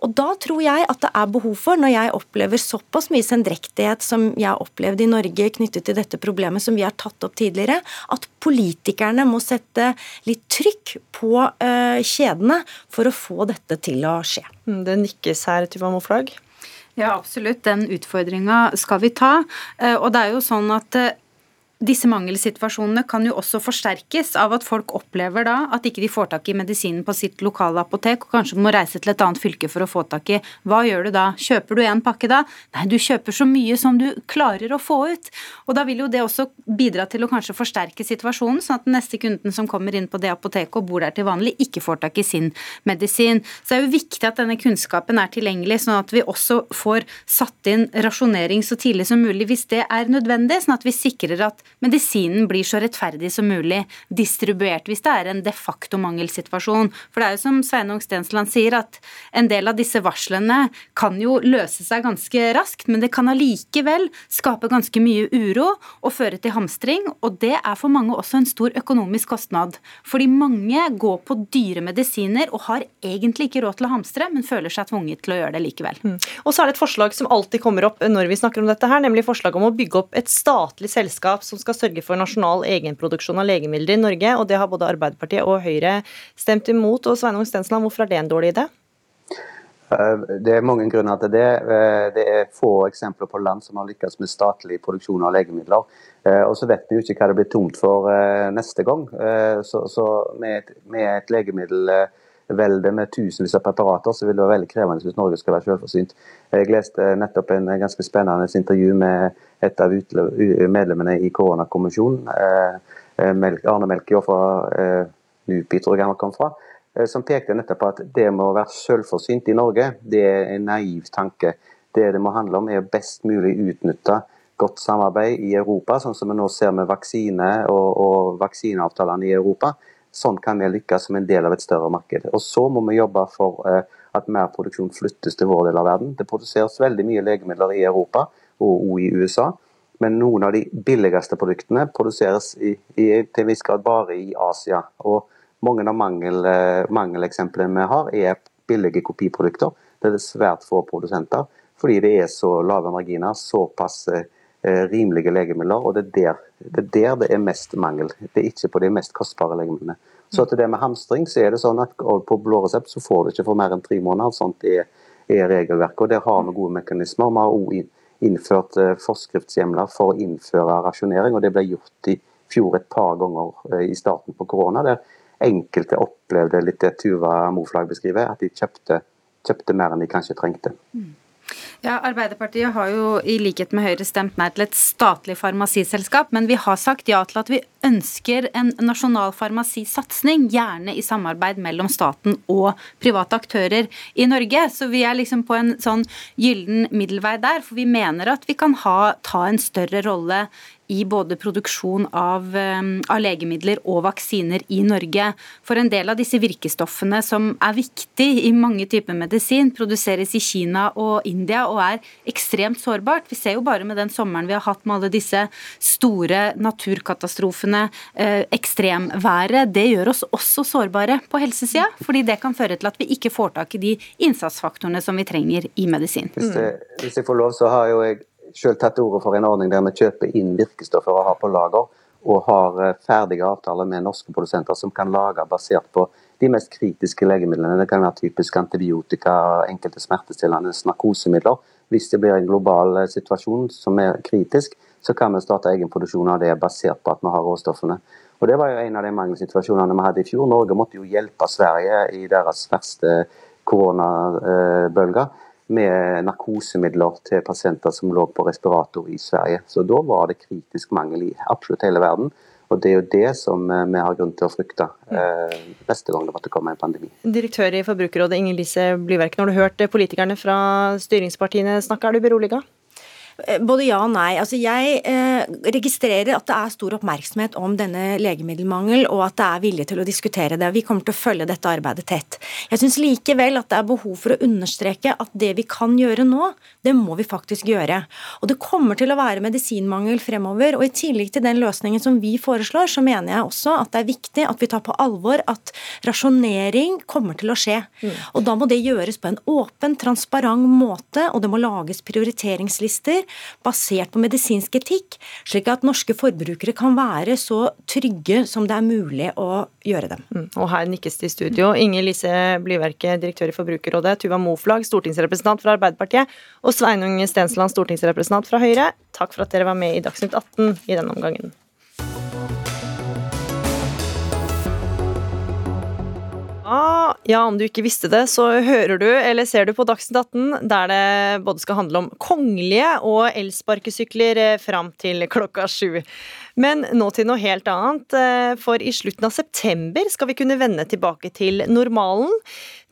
Og da tror jeg at det er behov for, når jeg opplever såpass mye sendrektighet som jeg har opplevd i Norge knyttet til dette problemet som vi har tatt opp tidligere, at politikerne må sette litt trykk på uh, kjedene for å få dette til å skje. Mm, det nikkes her, Tuva Moflag. Ja, absolutt. Den utfordringa skal vi ta. Eh, og det er jo sånn at eh, disse mangelsituasjonene kan jo også forsterkes av at folk opplever da at ikke de får tak i medisinen på sitt lokale apotek, og kanskje må reise til et annet fylke for å få tak i. Hva gjør du da? Kjøper du en pakke da? Nei, du kjøper så mye som du klarer å få ut. Og da vil jo det også bidra til å kanskje forsterke situasjonen, sånn at den neste kunden som kommer inn på det apoteket og bor der til vanlig, ikke får tak i sin medisin. Så det er jo viktig at denne kunnskapen er tilgjengelig, sånn at vi også får satt inn rasjonering så tidlig som mulig hvis det er nødvendig, sånn at vi sikrer at medisinen blir så rettferdig som mulig distribuert hvis det er en de facto mangelsituasjon. For det er jo som Sveinung Stensland sier, at en del av disse varslene kan jo løse seg ganske raskt, men det kan allikevel skape ganske mye uro og føre til hamstring, og det er for mange også en stor økonomisk kostnad. Fordi mange går på dyre medisiner og har egentlig ikke råd til å hamstre, men føler seg tvunget til å gjøre det likevel. Mm. Og så er det et forslag som alltid kommer opp når vi snakker om dette her, nemlig forslag om å bygge opp et statlig selskap som skal sørge for nasjonal egenproduksjon av legemidler i Norge. og Det har både Arbeiderpartiet og Høyre stemt imot. og Sveinung Stensland, hvorfor er det en dårlig idé? Eh, det er mange grunner til det. Eh, det er få eksempler på land som har lykkes med statlig produksjon av legemidler. Eh, og så vet vi jo ikke hva det blir tomt for neste gang. Så med et legemiddelvelde med tusenvis av preparater, så vil det være veldig krevende hvis Norge skal være selvforsynt. Jeg leste nettopp en ganske spennende intervju med et av medlemmene i koronakommisjonen, eh, eh, Arne Melkjord fra eh, NUPI, tror jeg han kom fra, som pekte nettopp på at det med å være selvforsynt i Norge, det er en naiv tanke. Det det må handle om, er best mulig utnytte godt samarbeid i Europa, sånn som vi nå ser med vaksine og, og vaksineavtalene i Europa Sånn kan vi lykkes som en del av et større marked. Og Så må vi jobbe for at mer produksjon flyttes til vår del av verden. Det produseres veldig mye legemidler i Europa og i USA, men noen av de billigste produktene produseres i, i, til en viss grad bare i Asia. Og mange av mangel, eh, mangeleksemplene vi har, er billige kopiprodukter. Det er svært få produsenter, fordi det er så lave marginer, såpass eh, rimelige legemidler, og det er, der, det er, der, det er mest mangel. Det er ikke på de mest kostbare legemidlene. Så til det med hamstring, så er det sånn at på blå resept så får du ikke for mer enn tre måneder. Sånt er, er regelverket. og Der har vi gode mekanismer. Vi har også innført eh, forskriftshjemler for å innføre rasjonering, og det ble gjort i fjor et par ganger eh, i starten på korona. der enkelte opplevde litt det Tuva Moflag beskriver, at de kjøpte, kjøpte mer enn de kanskje trengte. Mm. Ja, Arbeiderpartiet har jo i likhet med Høyre stemt nei til et statlig farmasiselskap, men vi har sagt ja til at vi ønsker en nasjonal farmasisatsing, gjerne i samarbeid mellom staten og private aktører i Norge. Så vi er liksom på en sånn gyllen middelvei der, for vi mener at vi kan ha, ta en større rolle i både produksjon av, um, av, legemidler og vaksiner i Norge. For en del av disse virkestoffene som er viktig i mange typer medisin, produseres i Kina og India og er ekstremt sårbart. Vi ser jo bare med den sommeren vi har hatt med alle disse store naturkatastrofene, eh, ekstremværet. Det gjør oss også sårbare på helsesida, fordi det kan føre til at vi ikke får tak i de innsatsfaktorene som vi trenger i medisin. Hvis, jeg, hvis jeg får lov, så har jo jeg selv tatt ordet for en ordning der vi kjøper inn virkestoffer og har på lager, og har eh, ferdige avtaler med norske produsenter som kan lage basert på de mest kritiske legemidlene. Det kan være typisk antibiotika, enkelte smertestillende, narkosemidler. Hvis det blir en global eh, situasjon som er kritisk, så kan vi starte egenproduksjon av det basert på at vi har råstoffene. Og Det var jo en av de mangelsituasjonene vi hadde i fjor. Norge måtte jo hjelpe Sverige i deres verste koronabølger med narkosemidler til pasienter som lå på respirator i Sverige. Så da var det kritisk mangel i absolutt hele verden. Og det er jo det som eh, vi har grunn til å frykte eh, neste gang det måtte komme en pandemi. Direktør i Forbrukerrådet Inger Lise Blyverk, når du hørte hørt politikerne fra styringspartiene snakke, er du beroliga? Eh, både ja og nei. Altså jeg eh, registrerer at det er stor oppmerksomhet om denne legemiddelmangel, og at det er vilje til å diskutere det. Vi kommer til å følge dette arbeidet tett. Jeg syns likevel at det er behov for å understreke at det vi kan gjøre nå, det må vi faktisk gjøre. Og det kommer til å være medisinmangel fremover. Og i tillegg til den løsningen som vi foreslår, så mener jeg også at det er viktig at vi tar på alvor at rasjonering kommer til å skje. Mm. Og da må det gjøres på en åpen, transparent måte, og det må lages prioriteringslister basert på medisinsk etikk, slik at norske forbrukere kan være så trygge som det er mulig å gjøre dem. Mm. Og her nikkes det i studio. Inger Lise Blyverke, direktør i Forbrukerrådet, Tuva Moflag, stortingsrepresentant fra Arbeiderpartiet, og Sveinung Stensland, stortingsrepresentant fra Høyre. Takk for at dere var med i Dagsnytt 18 i denne omgangen. Ah, ja, om du ikke visste det, så hører du eller ser du på Dagsnytt 18, der det både skal handle om kongelige og elsparkesykler eh, fram til klokka sju. Men nå til noe helt annet, eh, for i slutten av september skal vi kunne vende tilbake til normalen.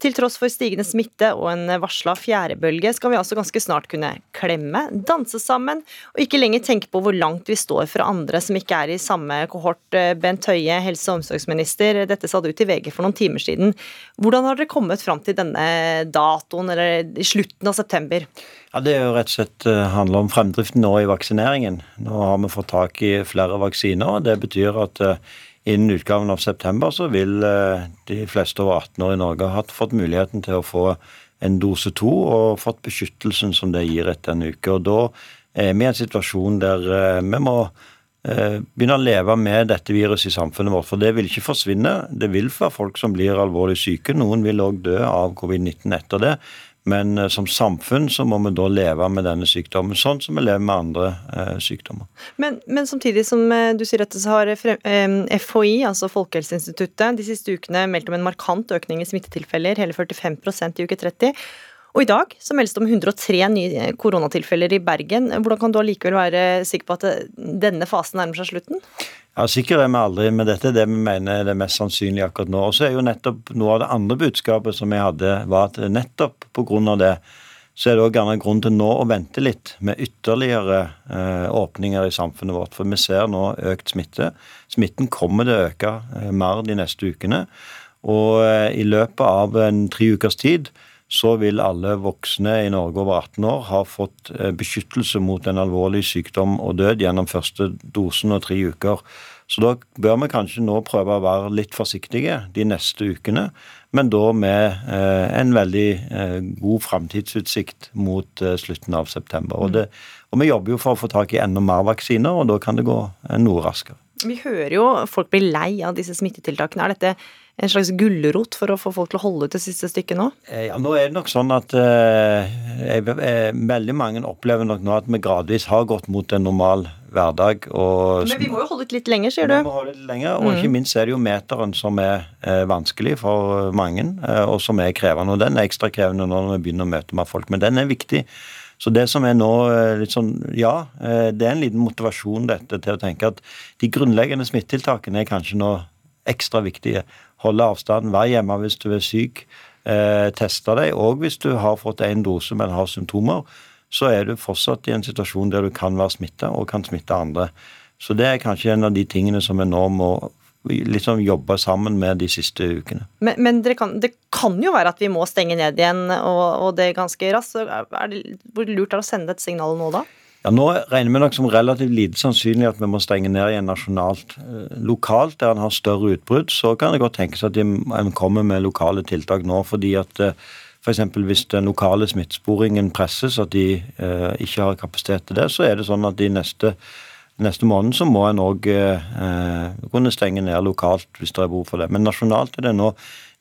Til tross for stigende smitte og en varsla fjerdebølge skal vi altså ganske snart kunne klemme, danse sammen og ikke lenger tenke på hvor langt vi står fra andre som ikke er i samme kohort. Bent Høie, helse- og omsorgsminister, dette sa du til VG for noen timer siden. Hvordan har dere kommet fram til denne datoen, eller i slutten av september? Ja, Det er jo rett og slett eh, handler om fremdriften nå i vaksineringen. Nå har vi fått tak i flere vaksiner. og Det betyr at eh, Innen utgaven av september så vil eh, de fleste over 18 år i Norge ha fått muligheten til å få en dose to og fått beskyttelsen som det gir etter en uke. Og Da er vi i en situasjon der eh, vi må eh, begynne å leve med dette viruset i samfunnet vårt. For det vil ikke forsvinne. Det vil være folk som blir alvorlig syke. Noen vil òg dø av covid-19 etter det. Men eh, som samfunn så må vi da leve med denne sykdommen, sånn som vi lever med andre eh, sykdommer. Men, men, samtidig som eh, du sier dette, så har eh, FHI, altså Folkehelseinstituttet, de siste ukene meldt om en markant økning i smittetilfeller, hele 45% i uke 30. Og i dag så meldes det om 103 nye koronatilfeller i Bergen. Hvordan kan du allikevel være sikker på at denne fasen nærmer seg slutten? Ja, Sikker er vi aldri, men dette er det vi mener er det mest sannsynlige akkurat nå. Og så er jo nettopp Noe av det andre budskapet som jeg hadde, var at nettopp pga. det, så er det òg gjerne grunn til nå å vente litt med ytterligere eh, åpninger i samfunnet vårt. For vi ser nå økt smitte. Smitten kommer til å øke eh, mer de neste ukene. Og eh, i løpet av en tre ukers tid så vil alle voksne i Norge over 18 år ha fått eh, beskyttelse mot en alvorlig sykdom og død gjennom første dosen og tre uker. Så da bør vi kanskje nå prøve å være litt forsiktige de neste ukene, men da med eh, en veldig eh, god framtidsutsikt mot slutten av september. Og, det, og, vi jobber jo for å få tak i enda mer vaksiner, og da kan det gå noe raskere. Vi hører jo folk blir lei av disse smittetiltakene. Er dette en slags gulrot for å få folk til å holde ut det siste stykket nå? Eh, ja, nå er det nok sånn at eh, jeg, jeg, veldig mange opplever nok nå at vi gradvis har gått mot en normal hverdag. Og, Men vi må jo holde ut litt lenger, sier du? Vi må holde litt lenger, og mm. ikke minst er det jo meteren som er eh, vanskelig for mange, eh, og som er krevende. Og den er ekstra krevende nå når vi begynner å møte med folk, men den er viktig. Så det som er nå eh, litt sånn Ja, eh, det er en liten motivasjon dette til å tenke at de grunnleggende smittetiltakene er kanskje nå ekstra viktige holde avstanden, være hjemme hvis du er syk, eh, teste deg. Og hvis du har fått én dose, men har symptomer, så er du fortsatt i en situasjon der du kan være smitta og kan smitte andre. Så det er kanskje en av de tingene som vi nå må liksom jobbe sammen med de siste ukene. Men, men kan, det kan jo være at vi må stenge ned igjen, og, og det ganske raskt. Det, hvor lurt er det å sende et signal nå, da? Ja, Nå regner vi nok som relativt lite sannsynlig at vi må stenge ned igjen nasjonalt. Eh, lokalt, der en har større utbrudd, så kan det godt tenkes at en kommer med lokale tiltak nå. fordi at F.eks. hvis den lokale smittesporingen presses, at de eh, ikke har kapasitet til det, så er det sånn at de neste neste måned så må en òg eh, kunne stenge ned lokalt hvis det er behov for det. Men nasjonalt er det nå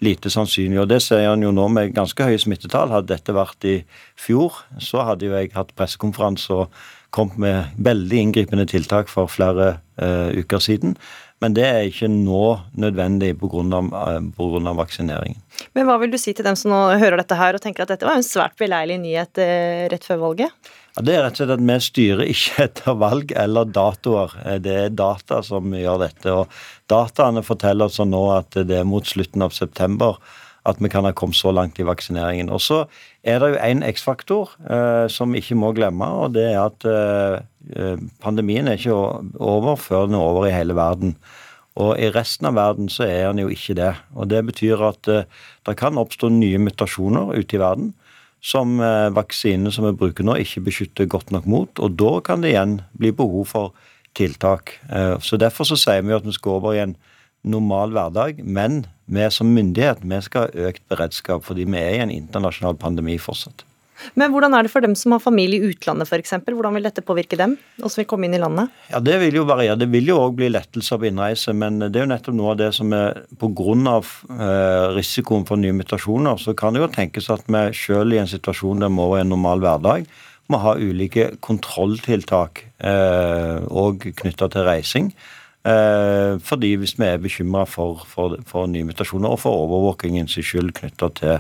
lite sannsynlig. Og det sier han jo nå med ganske høye smittetall. Hadde dette vært i fjor, så hadde jo jeg hatt pressekonferanse og kommet med veldig inngripende tiltak for flere uh, uker siden. Men det er ikke nå nødvendig pga. Eh, vaksineringen. Men hva vil du si til dem som nå hører dette her og tenker at dette var en svært beleilig nyhet eh, rett før valget? Ja, Det er rett og slett at vi styrer ikke etter valg eller datoer. Eh, det er data som gjør dette. og Dataene forteller oss nå at det er mot slutten av september at vi kan ha kommet så langt i vaksineringen. Og Så er det jo én X-faktor eh, som vi ikke må glemme, og det er at eh, eh, pandemien er ikke over før den er over i hele verden. Og i resten av verden så er den jo ikke det. Og Det betyr at eh, det kan oppstå nye mutasjoner ute i verden som eh, vaksinene som vi bruker nå, ikke beskytter godt nok mot. Og da kan det igjen bli behov for tiltak. Eh, så Derfor så sier vi at vi skal over i en normal hverdag. Men vi som myndighet vi skal ha økt beredskap, fordi vi er i en internasjonal pandemi fortsatt. Men hvordan er det for dem som har familie i utlandet f.eks.? Hvordan vil dette påvirke dem, og som vil komme inn i landet? Ja, Det vil jo variere. Det vil jo òg bli lettelser på innreise, men det er jo nettopp noe av det som er pga. Eh, risikoen for nye mutasjoner, så kan det jo tenkes at vi selv i en situasjon der vi er en normal hverdag, må ha ulike kontrolltiltak òg eh, knytta til reising. Eh, fordi hvis vi er bekymra for, for, for, nye mutasjoner, og for overvåkingens skyld knytta til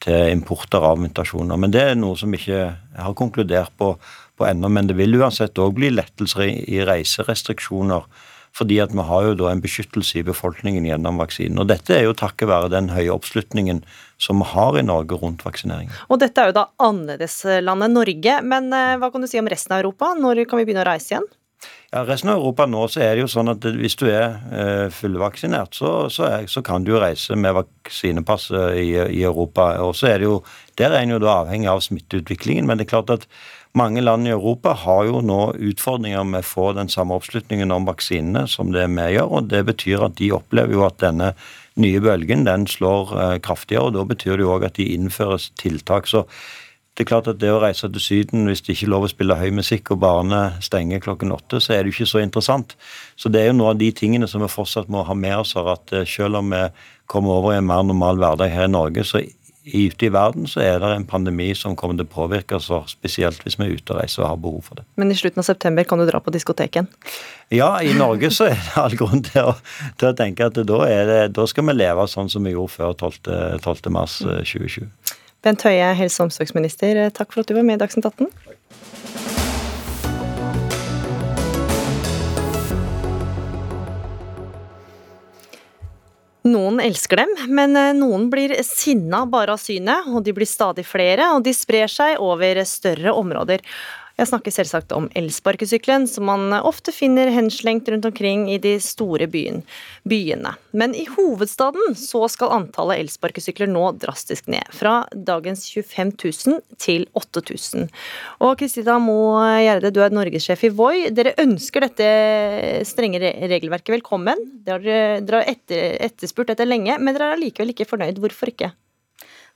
til importer av mutasjoner. Men det er noe som ikke har konkludert på, på ennå. Men det vil uansett òg bli lettelser i, i reiserestriksjoner. Fordi at vi har jo da en beskyttelse i befolkningen gjennom vaksinen. Og dette er jo takket være den høye oppslutningen som vi har i Norge rundt vaksinering. Og dette er jo da annerledeslandet Norge. Men eh, hva kan du si om resten av Europa? Når kan vi begynne å reise igjen? Ja, Resten av Europa nå så er det jo sånn at hvis du er eh, fullvaksinert, så, så, er, så, kan du reise med vaksinepasset i, i, Europa. Og så er det jo, Der er en jo da avhengig av smitteutviklingen. Men det er klart at mange land i Europa har jo nå utfordringer med å få den samme oppslutningen om vaksinene som det vi gjør. og Det betyr at de opplever jo at denne nye bølgen den slår eh, kraftigere. og Da betyr det jo òg at de innføres tiltak. så det er klart at det å reise til Syden hvis det ikke er lov å spille høy musikk og barene stenger klokken åtte, så er det jo ikke så interessant. Så det er jo noe av de tingene som vi fortsatt må ha med oss. at eh, Selv om vi kommer over i en mer normal hverdag her i Norge, så ute i verden så er det en pandemi som kommer til å påvirke oss, spesielt hvis vi er ute og reiser og har behov for det. Men i slutten av september kan du dra på diskoteken? Ja, i Norge så er det all grunn til å, til å tenke at da, det, da, skal vi leve sånn som vi gjorde før 12. 12. mars 2020. Eh, Bent Høie, helse- og omsorgsminister, takk for at du var med i Dagsnytt 18. Noen elsker dem, men eh, noen blir sinna bare av synet, og de blir stadig flere, og de sprer seg over større områder. Jeg snakker selvsagt om elsparkesykkelen, som man ofte finner henslengt rundt omkring i de store byen, byene. Men i hovedstaden så skal antallet elsparkesykler nå drastisk ned. Fra dagens 25 000 til 8000. Og Kristina Moe Gjerde, du er norgessjef i Voi. Dere ønsker dette strenge regelverket velkommen. Dere har etter, etterspurt dette lenge, men dere er allikevel ikke fornøyd. Hvorfor ikke?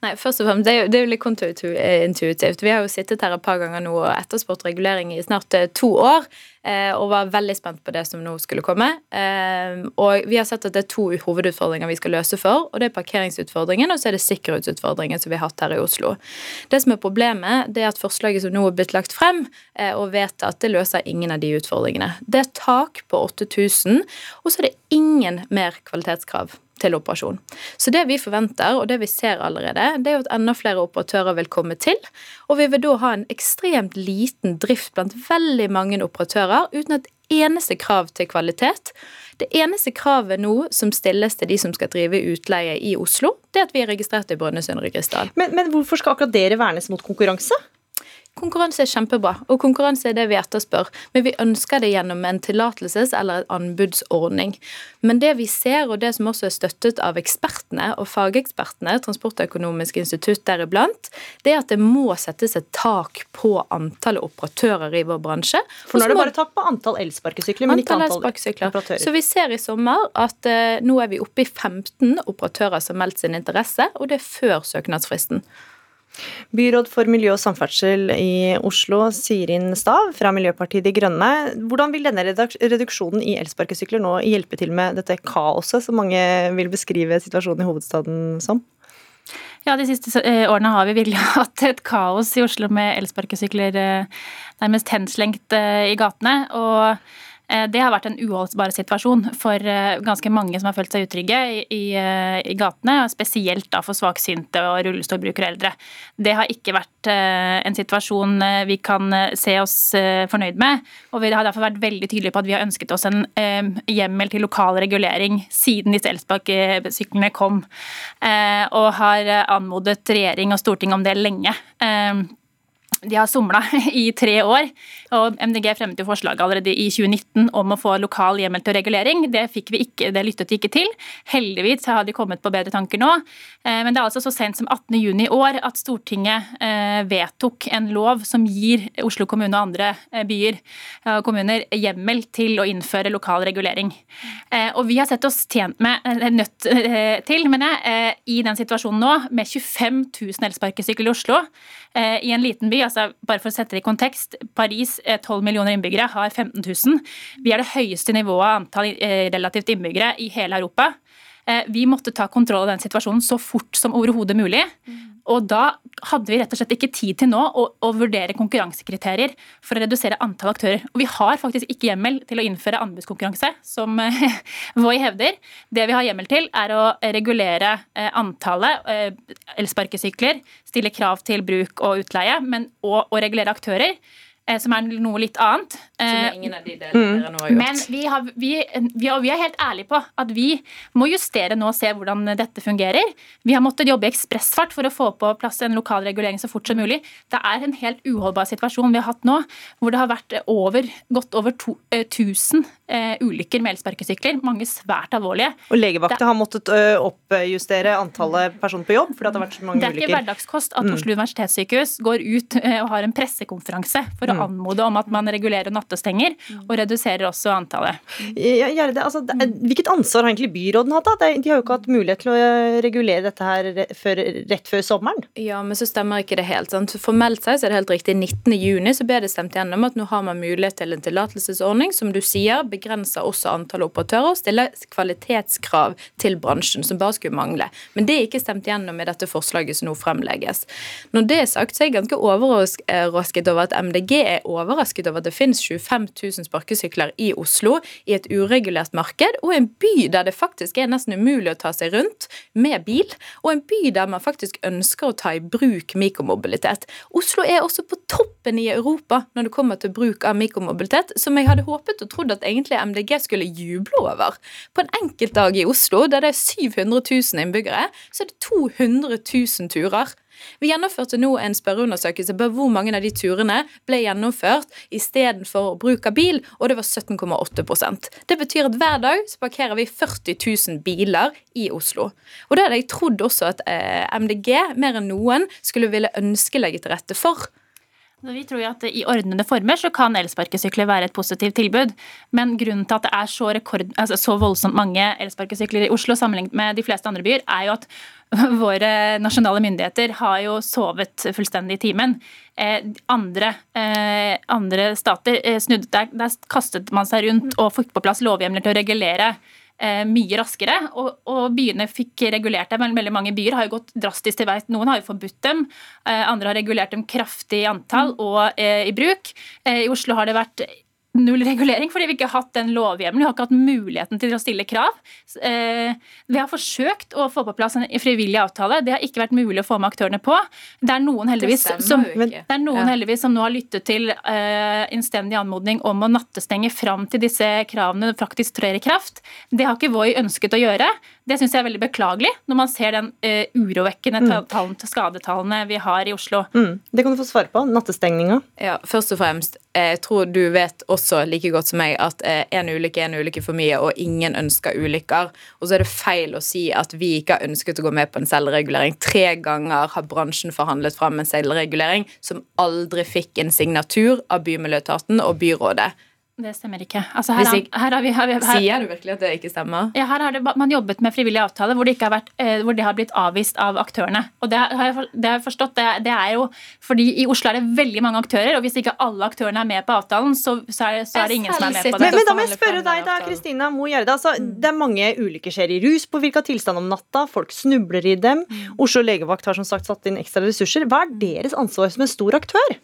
Nei, først og fremst, det er, jo, litt kontraintuitivt. Vi har jo sittet her et par ganger nå og etterspurt regulering i snart eh, to år. Eh, og var veldig spent på det som nå skulle komme. Eh, og vi har sett at det er to hovedutfordringer vi skal løse for. og Det er parkeringsutfordringen og så er det sikkerhetsutfordringen som vi har hatt her i Oslo. Det som er problemet, det er at forslaget som nå er blitt lagt frem og vedtatt, det løser ingen av de utfordringene. Det er tak på 8000, og så er det ingen mer kvalitetskrav til operasjon. Så det vi forventer, og det vi ser allerede, det er jo at enda flere operatører vil komme til. Og vi vil da ha en ekstremt liten drift blant veldig mange operatører uten et eneste krav til kvalitet. Det eneste kravet nå som stilles til de som skal drive utleie i Oslo, det er at vi er registrert i Brønnøysundregistrene. Men, men hvorfor skal akkurat dere vernes mot konkurranse? Konkurranse er kjempebra, og konkurranse er det vi etterspør. Men vi ønsker det gjennom en tillatelses- eller en anbudsordning. Men det vi ser, og det som også er støttet av ekspertene og fagekspertene, Transportøkonomisk institutt deriblant, det er at det må settes et tak på antallet operatører i vår bransje. For nå er det bare tak på antall elsparkesykler, men ikke antall operatører. Så vi ser i sommer at uh, nå er vi oppe i 15 operatører som har meldt sin interesse, og det er før søknadsfristen. Byråd for miljø og samferdsel i Oslo, Sirin Stav fra Miljøpartiet De Grønne. Hvordan vil denne reduksjonen i elsparkesykler nå hjelpe til med dette kaoset som mange vil beskrive situasjonen i hovedstaden som? Ja, De siste eh, årene har vi virkelig hatt et kaos i Oslo med elsparkesykler eh, nærmest henslengt eh, i gatene. og det har vært en uholdbar situasjon for eh, ganske mange som har følt seg utrygge i, eh, i gatene, spesielt da for svaksynte og rullestolbrukere og eldre. Det har ikke vært en situasjon vi kan se oss fornøyd med, og vi har derfor vært veldig tydelige på at vi har ønsket oss en hjemmel til lokal regulering siden disse elsparkesyklene kom, og har anmodet regjering og storting om det lenge de har somla i tre år. og MDG fremmet jo forslag allerede i 2019 om å få lokal hjemmel til regulering. Det fikk vi ikke, det lyttet de ikke til. Heldigvis har de kommet på bedre tanker nå. Eh, men det er altså så sent som 18.6 i år at Stortinget eh, vedtok en lov som gir Oslo kommune og andre eh, byer og kommuner hjemmel til å innføre lokal regulering. Og vi har sett oss tjent med, nødt til, mener jeg, i den situasjonen nå, med 25 000 elsparkesykler i Oslo, i en liten by. altså bare for å sette det i kontekst, Paris, 12 millioner innbyggere, har 15 000. Vi er det høyeste nivået av antall relativt innbyggere i hele Europa. Eh, vi måtte ta kontroll av den situasjonen så fort som overhodet mulig. Og da hadde vi rett og slett ikke tid til nå å, å, vurdere konkurransekriterier for å redusere antall aktører. Og vi har faktisk ikke hjemmel til å innføre anbudskonkurranse, som eh, Voi hevder. Det vi har hjemmel til, er å regulere eh, antallet elsparkesykler, stille krav til bruk og utleie, men òg å regulere aktører. Eh, som er noe litt annet. Som er eh, ingen av de delene mm. dere nå har gjort. Men vi, har, vi, vi, vi, er helt ærlige på at vi må justere nå og se hvordan dette fungerer. Vi har måttet jobbe i ekspressfart for å få på plass en lokal regulering så fort som mulig. Det er en helt uholdbar situasjon vi har hatt nå, hvor det har vært over, godt over to, uh, 1000 uh, ulykker med elsparkesykler. Mange svært alvorlige. Og legevakta det, har måttet oppjustere antallet personer på jobb fordi det har vært så mange ulykker. Det er ikke hverdagskost at mm. Oslo universitetssykehus går ut og har en pressekonferanse for å å mm. anmode om at man regulerer nattestenger, mm. og reduserer også antallet. Ja, Gjerde, altså, hvilket ansvar har egentlig byråden hatt? da? De har jo ikke hatt mulighet til å regulere dette her før, rett før sommeren. Ja, men så stemmer ikke det helt. sant? Formelt sett så er det helt riktig. 19.6 så ble det stemt gjennom at nå har man mulighet til en tillatelsesordning som du sier begrenser også antallet operatører og stiller kvalitetskrav til bransjen, som bare skulle mangle. Men det er ikke stemt gjennom i dette forslaget som nå fremlegges. Når det er sagt, så er jeg ganske overrasket over at MDG er overrasket over at det finnes 25 000 sparkesykler i Oslo, i et uregulert marked, og en by der det faktisk er nesten umulig å ta seg rundt med bil, og en by der man faktisk ønsker å ta i bruk mikromobilitet. Oslo er også på toppen i Europa når det kommer til bruk av mikromobilitet, som jeg hadde håpet og trodd at egentlig MDG skulle juble over. På en enkelt dag i Oslo, der det er 700 000 innbyggere, så er det 200 000 turer vi gjennomførte nå en spørreundersøkelse på hvor mange av de turene ble gjennomført istedenfor bruk av bil, og det var 17,8% Det betyr at hver dag så parkerer vi 40 000 biler i Oslo. Og det hadde jeg trodd også at eh, MDG mer enn noen skulle ville ønske legge til rette for. Vi tror jo at I ordnede former så kan elsparkesykler være et positivt tilbud. Men grunnen til at det er så, rekord, altså så voldsomt mange elsparkesykler i Oslo sammenlignet med de fleste andre byer, er jo at våre nasjonale myndigheter har jo sovet fullstendig i timen. Eh, andre, eh, andre, stater eh, snudde der, der kastet man seg rundt og fikk på plass lovhjemler til å regulere Eh, mye raskere. Og, og, byene fikk regulert det. Veldig mange byer har jo gått drastisk til veis. Noen har jo forbudt dem, andre har regulert dem kraftig i antall og eh, i bruk. I Oslo har det vært null regulering, fordi vi ikke har hatt den lovhjemmelen. Vi har ikke hatt muligheten til å stille krav. Eh, vi har forsøkt å få på plass en frivillig avtale. Det har ikke vært mulig å få med aktørene på. Det er noen heldigvis, som, det er noen ja. heldigvis som nå har lyttet til uh, innstendig anmodning om å nattestenge fram til disse kravene faktisk trer i kraft. Det har ikke Voi ønsket å gjøre. Det syns jeg er veldig beklagelig, når man ser den uh, urovekkende mm. skadetallene vi har i Oslo. Mm. Det kan du få svare på. Nattestengninga. Ja, først og fremst, jeg tror du vet også like godt som meg at én uh, ulykke er en ulykke for mye, og ingen ønsker ulykker. Og så er det feil å si at vi ikke har ønsket å gå med på en selvregulering. Tre ganger har bransjen forhandlet fram en selvregulering som aldri fikk en signatur av Bymiljøetaten og byrådet. Det stemmer ikke. Altså, her, jeg, her, har vi, her, her, sier du virkelig at det ikke stemmer? Ja, her har det, man jobbet med frivillige avtaler hvor det, ikke har vært, eh, hvor det har blitt avvist av aktørene. Og det har jeg, det har jeg forstått. Det, det, er jo fordi i Oslo er det veldig mange aktører, og hvis ikke alle aktørene er med på avtalen, så, så, er, så er, det ingen som er med på det. Men, men da må jeg spørre deg, da, Kristina Mo Gjerde. Altså, mm. det er mange ulykker skjer i ruspåvirka tilstand om natta, folk snubler i dem. Mm. Oslo legevakt har som sagt satt inn ekstra ressurser. Hva er deres ansvar som en stor aktør?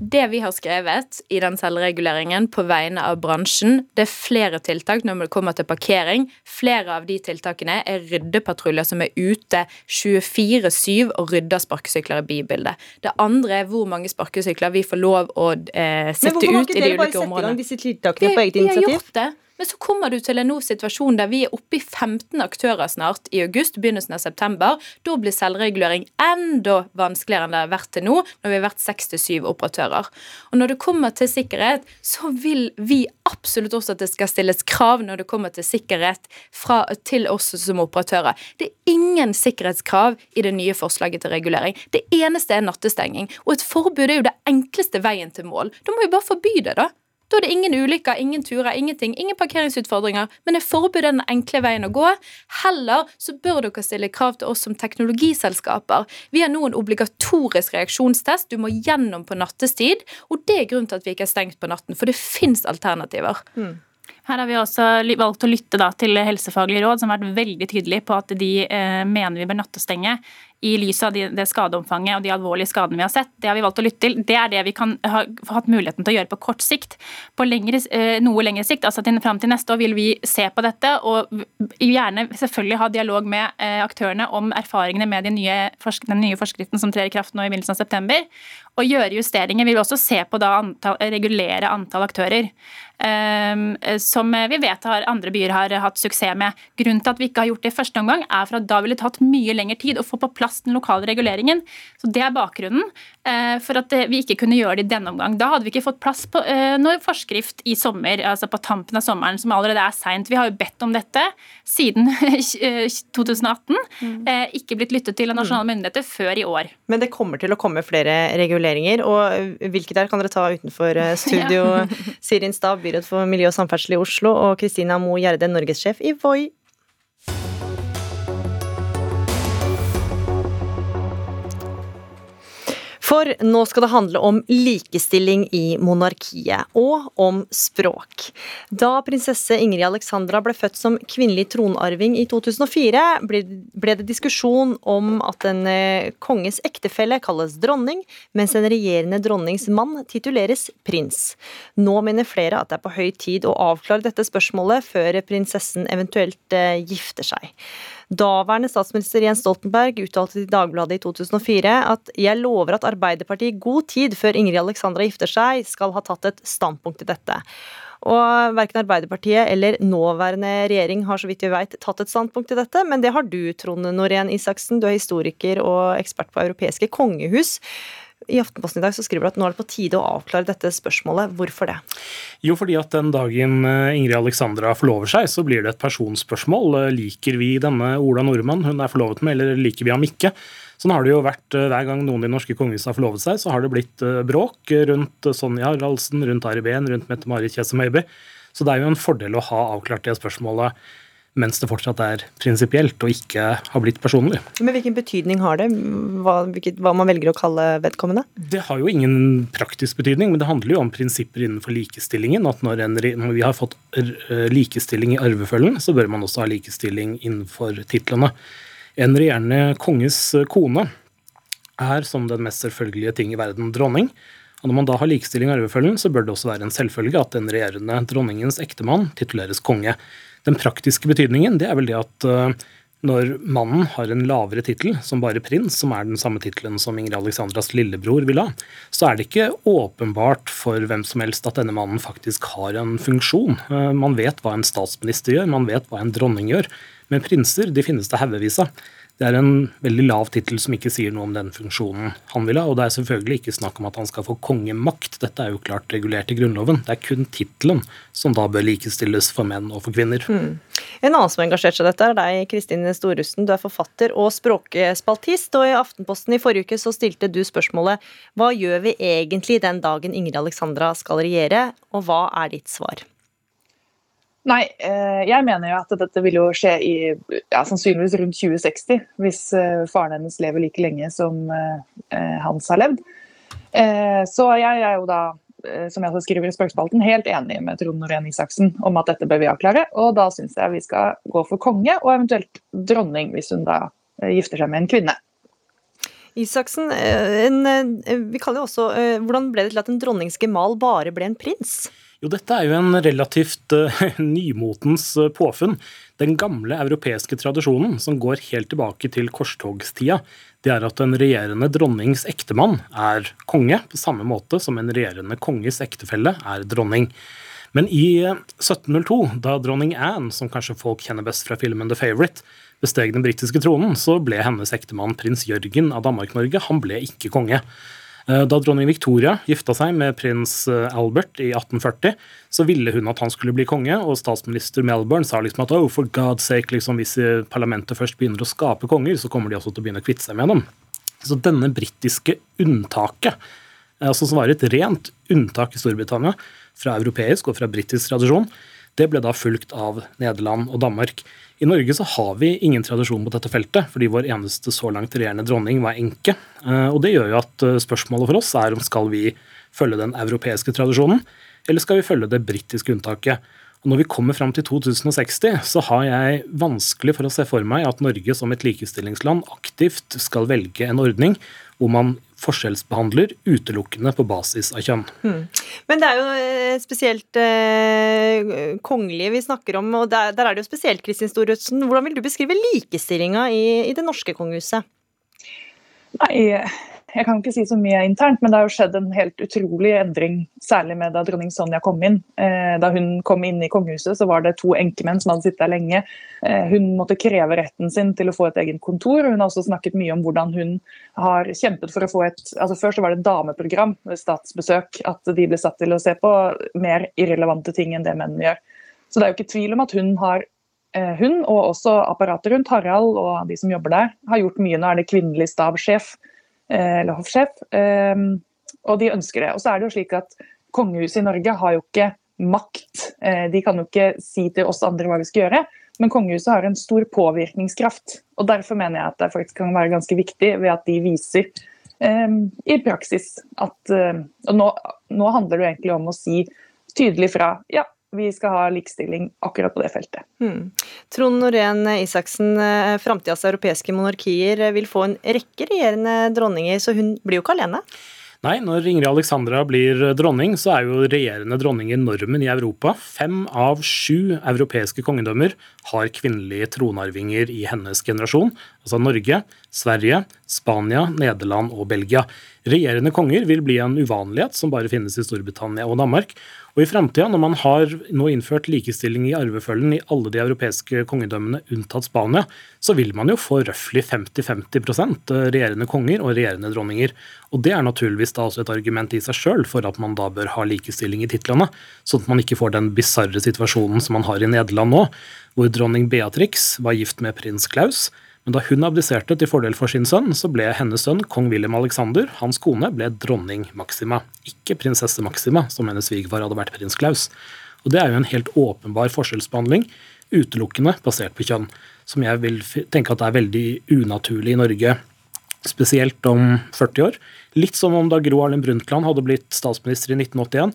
Det vi har skrevet i den selvreguleringen på vegne av bransjen, det er flere tiltak når det kommer til parkering. Flere av de tiltakene er ryddepatruljer som er ute 24-7 og rydder sparkesykler i bybildet. Det andre er hvor mange sparkesykler vi får lov å eh, sette ut i de ulike områdene. Men hvorfor har ikke dere bare sette i gang disse tiltakene på eget initiativ? Vi har gjort det. Men så kommer du til en nå situasjon der vi er oppe i 15 aktører snart i august, begynnelsen av september. Da blir selvregulering enda vanskeligere enn det har vært til nå, når vi har vært seks til syv operatører. Og når det kommer til sikkerhet, så vil vi absolutt også at det skal stilles krav når det kommer til sikkerhet fra, til oss som operatører. Det er ingen sikkerhetskrav i det nye forslaget til regulering. Det eneste er nattestenging. Og et forbud er jo det enkleste veien til mål. Da må vi bare forby det, da. Da er det ingen ulykker, ingen turer, ingenting. Ingen parkeringsutfordringer. Men er forbud den enkle veien å gå. Heller så bør dere stille krav til oss som teknologiselskaper. Vi har nå en obligatorisk reaksjonstest. Du må gjennom på nattestid. Og det er grunnen til at vi ikke er stengt på natten, for det fins alternativer. Mm. Her har vi også valgt å lytte til helsefaglige råd, som har vært veldig tydelige på at de eh, mener vi bør nattestenge i lys av det skadeomfanget og de alvorlige skadene vi har sett. Det har vi valgt å lytte til. Det er det vi kan ha hatt muligheten til å gjøre på kort sikt. På lengre, eh, noe lengre sikt, altså til, fram til neste år, vil vi se på dette og gjerne selvfølgelig ha dialog med eh, aktørene om erfaringene med de nye, den nye forskriften som trer i kraft nå i begynnelsen av september. Og gjøre justeringer. Vi vil også se på da antall, regulere antall aktører. Um, som vi vet har, andre byer har hatt suksess med. Grunnen til at vi ikke har gjort det i første omgang, er for at da ville det tatt mye lengre tid å få på plass den lokale reguleringen. Så Det er bakgrunnen uh, for at vi ikke kunne gjøre det i denne omgang. Da hadde vi ikke fått plass på noen noe forskrift i sommer, altså på tampen av sommeren, som allerede er seint. Vi har jo bedt om dette siden 2018. Mm. Ikke blitt lyttet til av nasjonale mm. myndigheter før i år. Men det kommer til å komme flere reguleringer, og hvilke der kan dere ta utenfor studio? Sirin Stav, byråd for miljø og samferdsel i Oslo, og Kristina Mo Gjerde, norgessjef i Voi. For nå skal det handle om likestilling i monarkiet, og om språk. Da prinsesse Ingrid Alexandra ble født som kvinnelig tronarving i 2004, ble det diskusjon om at en eh, konges ektefelle kalles dronning, mens en regjerende dronnings mann tituleres prins. Nå mener flere at det er på høy tid å avklare dette spørsmålet før prinsessen eventuelt eh, gifter seg. Daværende statsminister Jens Stoltenberg uttalte til Dagbladet i 2004 at jeg lover at Arbeiderpartiet i god tid før Ingrid Alexandra gifter seg, skal ha tatt et standpunkt til dette. Og verken Arbeiderpartiet eller nåværende regjering har så vidt vi vet tatt et standpunkt til dette, men det har du, Trond Norén Isaksen. Du er historiker og ekspert på europeiske kongehus. I Aftenposten i dag så skriver du at nå er det på tide å avklare dette spørsmålet. Hvorfor det? Jo, fordi at den dagen eh, Ingrid Alexandra forlover seg, så blir det et personspørsmål. Eh, liker vi denne Ola Nordmann hun er forlovet med, eller liker vi ham ikke? Sånn har det jo vært eh, hver gang noen i norske kongehus har forlovet seg, så har det blitt bråk rundt Sonja Haraldsen, rundt Ari Behn, rundt Mette-Marit Kjesse Møyby. Så det er jo en fordel å ha avklart det spørsmålet mens det fortsatt er prinsipielt og ikke har blitt personlig. Men hvilken betydning har det, hva, hvilket, hva, man velger å kalle vedkommende? Det har jo ingen praktisk betydning, men det handler jo om prinsipper innenfor likestillingen. At når, en, når vi har fått likestilling i arvefølgen, så bør man også ha likestilling innenfor titlene. En regjerende konges kone er som den mest selvfølgelige ting i verden dronning. Og Når man da har likestilling i arvefølgen, så bør det også være en selvfølge at den regjerende dronningens ektemann tituleres konge. Den praktiske betydningen det er vel det at uh, når mannen har en lavere tittel, som bare prins, som er den samme tittelen som Ingrid Alexandras lillebror vil ha, så er det ikke åpenbart for hvem som helst at denne mannen faktisk har en funksjon. Uh, man vet hva en statsminister gjør, man vet hva en dronning gjør. Men prinser de finnes det haugevis av. Det er en veldig lav tittel som ikke sier noe om den funksjonen han vil ha. Og det er selvfølgelig ikke snakk om at han skal få kongemakt. Dette er jo klart regulert i Grunnloven. Det er kun tittelen som da bør likestilles for menn og for kvinner. Mm. En annen som har engasjert seg i dette, er deg, Kristin Storusten. Du er forfatter og språkspaltist, og i Aftenposten i forrige uke så stilte du spørsmålet hva gjør vi egentlig den dagen Ingrid Alexandra skal regjere, og hva er ditt svar? Nei, eh, jeg mener jo at dette vil jo skje i ja, sannsynligvis rundt 2060, hvis eh, faren hennes lever like lenge som eh, Hans har levd. Så jeg er jo da som jeg skriver i Spøkspalten, helt enig med Trond Norén Isaksen om at dette bør vi avklare. Og da syns jeg vi skal gå for konge, og eventuelt dronning, hvis hun da gifter seg med en kvinne. Isaksen, en, vi kaller jo også Hvordan ble det til at en dronnings gemal bare ble en prins? Jo, dette er jo en relativt uh, nymotens uh, påfunn. Den gamle europeiske tradisjonen, som går helt tilbake til korstogstida, det er at en regjerende dronnings ektemann er konge, på samme måte som en regjerende konges ektefelle er dronning. Men i 1702, eh, da dronning Anne, som kanskje folk kjenner best fra filmen The Favourite, besteg den britiske tronen, så ble hennes ektemann prins Jørgen av Danmark-Norge. Han ble ikke konge. Eh, da dronning Victoria gifta seg med prins eh, Albert i 1840, så ville hun at han skulle bli konge, og statsminister Melbourne sa liksom at oh, for God's sake, liksom, hvis parlamentet først begynner å skape konger, så kommer de også til å begynne å kvitte seg med dem. Så denne britiske unntaket, eh, altså som var et rent unntak i Storbritannia fra europeisk og fra britisk tradisjon, det ble da fulgt av Nederland og Danmark. I Norge så har vi ingen tradisjon på dette feltet, fordi vår eneste så langt regjerende dronning var enke. Eh, og Det gjør jo at eh, spørsmålet for oss er om skal vi følge den europeiske tradisjonen, eller skal vi følge det britiske unntaket. Og Når vi kommer fram til 2060, så har jeg vanskelig for å se for meg at Norge som et likestillingsland aktivt skal velge en ordning hvor man forskjellsbehandler utelukkende på basis av kjønn. Hmm. Men det er jo eh, spesielt eh, kongelige vi snakker om, og der, der, er det jo spesielt Kristin Storødsen. Hvordan vil du beskrive likestillinga i, i det norske kongehuset? Nei, jeg kan ikke si så mye internt, men det har jo skjedd en helt utrolig endring, særlig med da dronning Sonja kom inn. Eh, da hun kom inn i kongehuset, så var det to enkemenn som hadde sittet der lenge. Eh, hun måtte kreve retten sin til å få et eget kontor. Hun har også snakket mye om hvordan hun har kjempet for å få et altså Før så var det dameprogram ved statsbesøk, at de ble satt til å se på mer irrelevante ting enn det menn gjør. Så det er jo ikke tvil om at hun har eh, hun og også apparatet rundt, Harald og de som jobber der, har gjort mye. Nå er det kvinnelig stabssjef eller hoffsjef. Ehm, og de ønsker det. Og så er det jo slik at kongehuset i Norge har jo ikke makt. Eh, de kan jo ikke si til oss andre hva vi skal gjøre. Men kongehuset har en stor påvirkningskraft. og Derfor mener jeg at det faktisk kan være ganske viktig ved at de viser i praksis at og nå, nå, handler det egentlig om å si tydelig fra. Ja, vi skal ha likestilling akkurat på det feltet. Hmm. Trond Norén Isaksen, eh, framtidas europeiske monarkier vil få en rekke regjerende dronninger, så hun blir jo ikke alene? Nei, når Ingrid Alexandra blir dronning, så er jo regjerende dronninger normen i Europa. Fem av sju europeiske kongedømmer har kvinnelige tronarvinger i hennes generasjon. Altså Norge, Sverige, Spania, Nederland og Belgia. Regjerende konger vil bli en uvanlighet som bare finnes i Storbritannia og Danmark. Og i fremtiden, når man har nå innført likestilling i arvefølgen i alle de europeiske kongedømmene unntatt Spania, så vil man jo få røftlig 50-50% regjerende konger og regjerende dronninger. Og det er naturligvis da også et argument i seg sjøl for at man da bør ha likestilling i titlene, sånn at man ikke får den bisarre situasjonen som man har i Nederland nå, hvor dronning Beatrix var gift med prins Klaus men da hun abdiserte til fordel for sin sønn, så ble hennes sønn kong William Alexander, hans kone, ble dronning Maxima, ikke prinsesse Maxima, som hennes svigerfar hadde vært prins Klaus. Og Det er jo en helt åpenbar forskjellsbehandling, utelukkende basert på kjønn, som jeg vil tenke at er veldig unaturlig i Norge, spesielt om 40 år. Litt som om da Gro Harlem Brundtland hadde blitt statsminister i 1981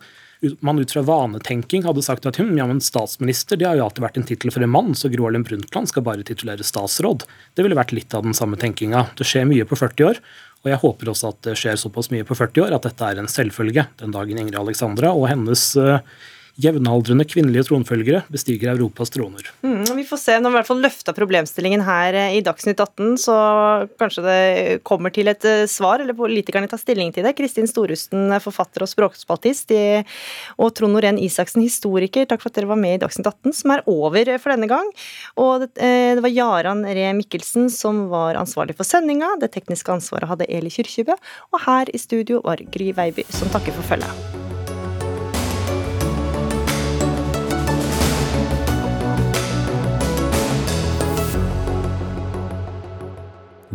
man ut fra vanetenking hadde sagt at hm, ja, men statsminister det har jo alltid vært en tittel for en mann, så Gro Harlem Brundtland skal bare titulere statsråd. Det ville vært litt av den samme tenkinga. Det skjer mye på 40 år, og jeg håper også at det skjer såpass mye på 40 år at dette er en selvfølge den dagen Ingrid Alexandra og hennes uh, jevnaldrende kvinnelige tronfølgere bestiger Europas troner. Mm, vi får se. Når vi i hvert fall løfta problemstillingen her eh, i Dagsnytt 18, så kanskje det kommer til et eh, svar, eller politikerne tar stilling til det. Kristin Storusten, forfatter og språkspaltist, og Trond Norén Isaksen, historiker, takk for at dere var med i Dagsnytt 18, som er over for denne gang. Og det, eh, det var Jaran Ree Mikkelsen som var ansvarlig for sendinga. Det tekniske ansvaret hadde Eli Kyrkjebø, og her i studio var Gry Veiby, som takker for følget.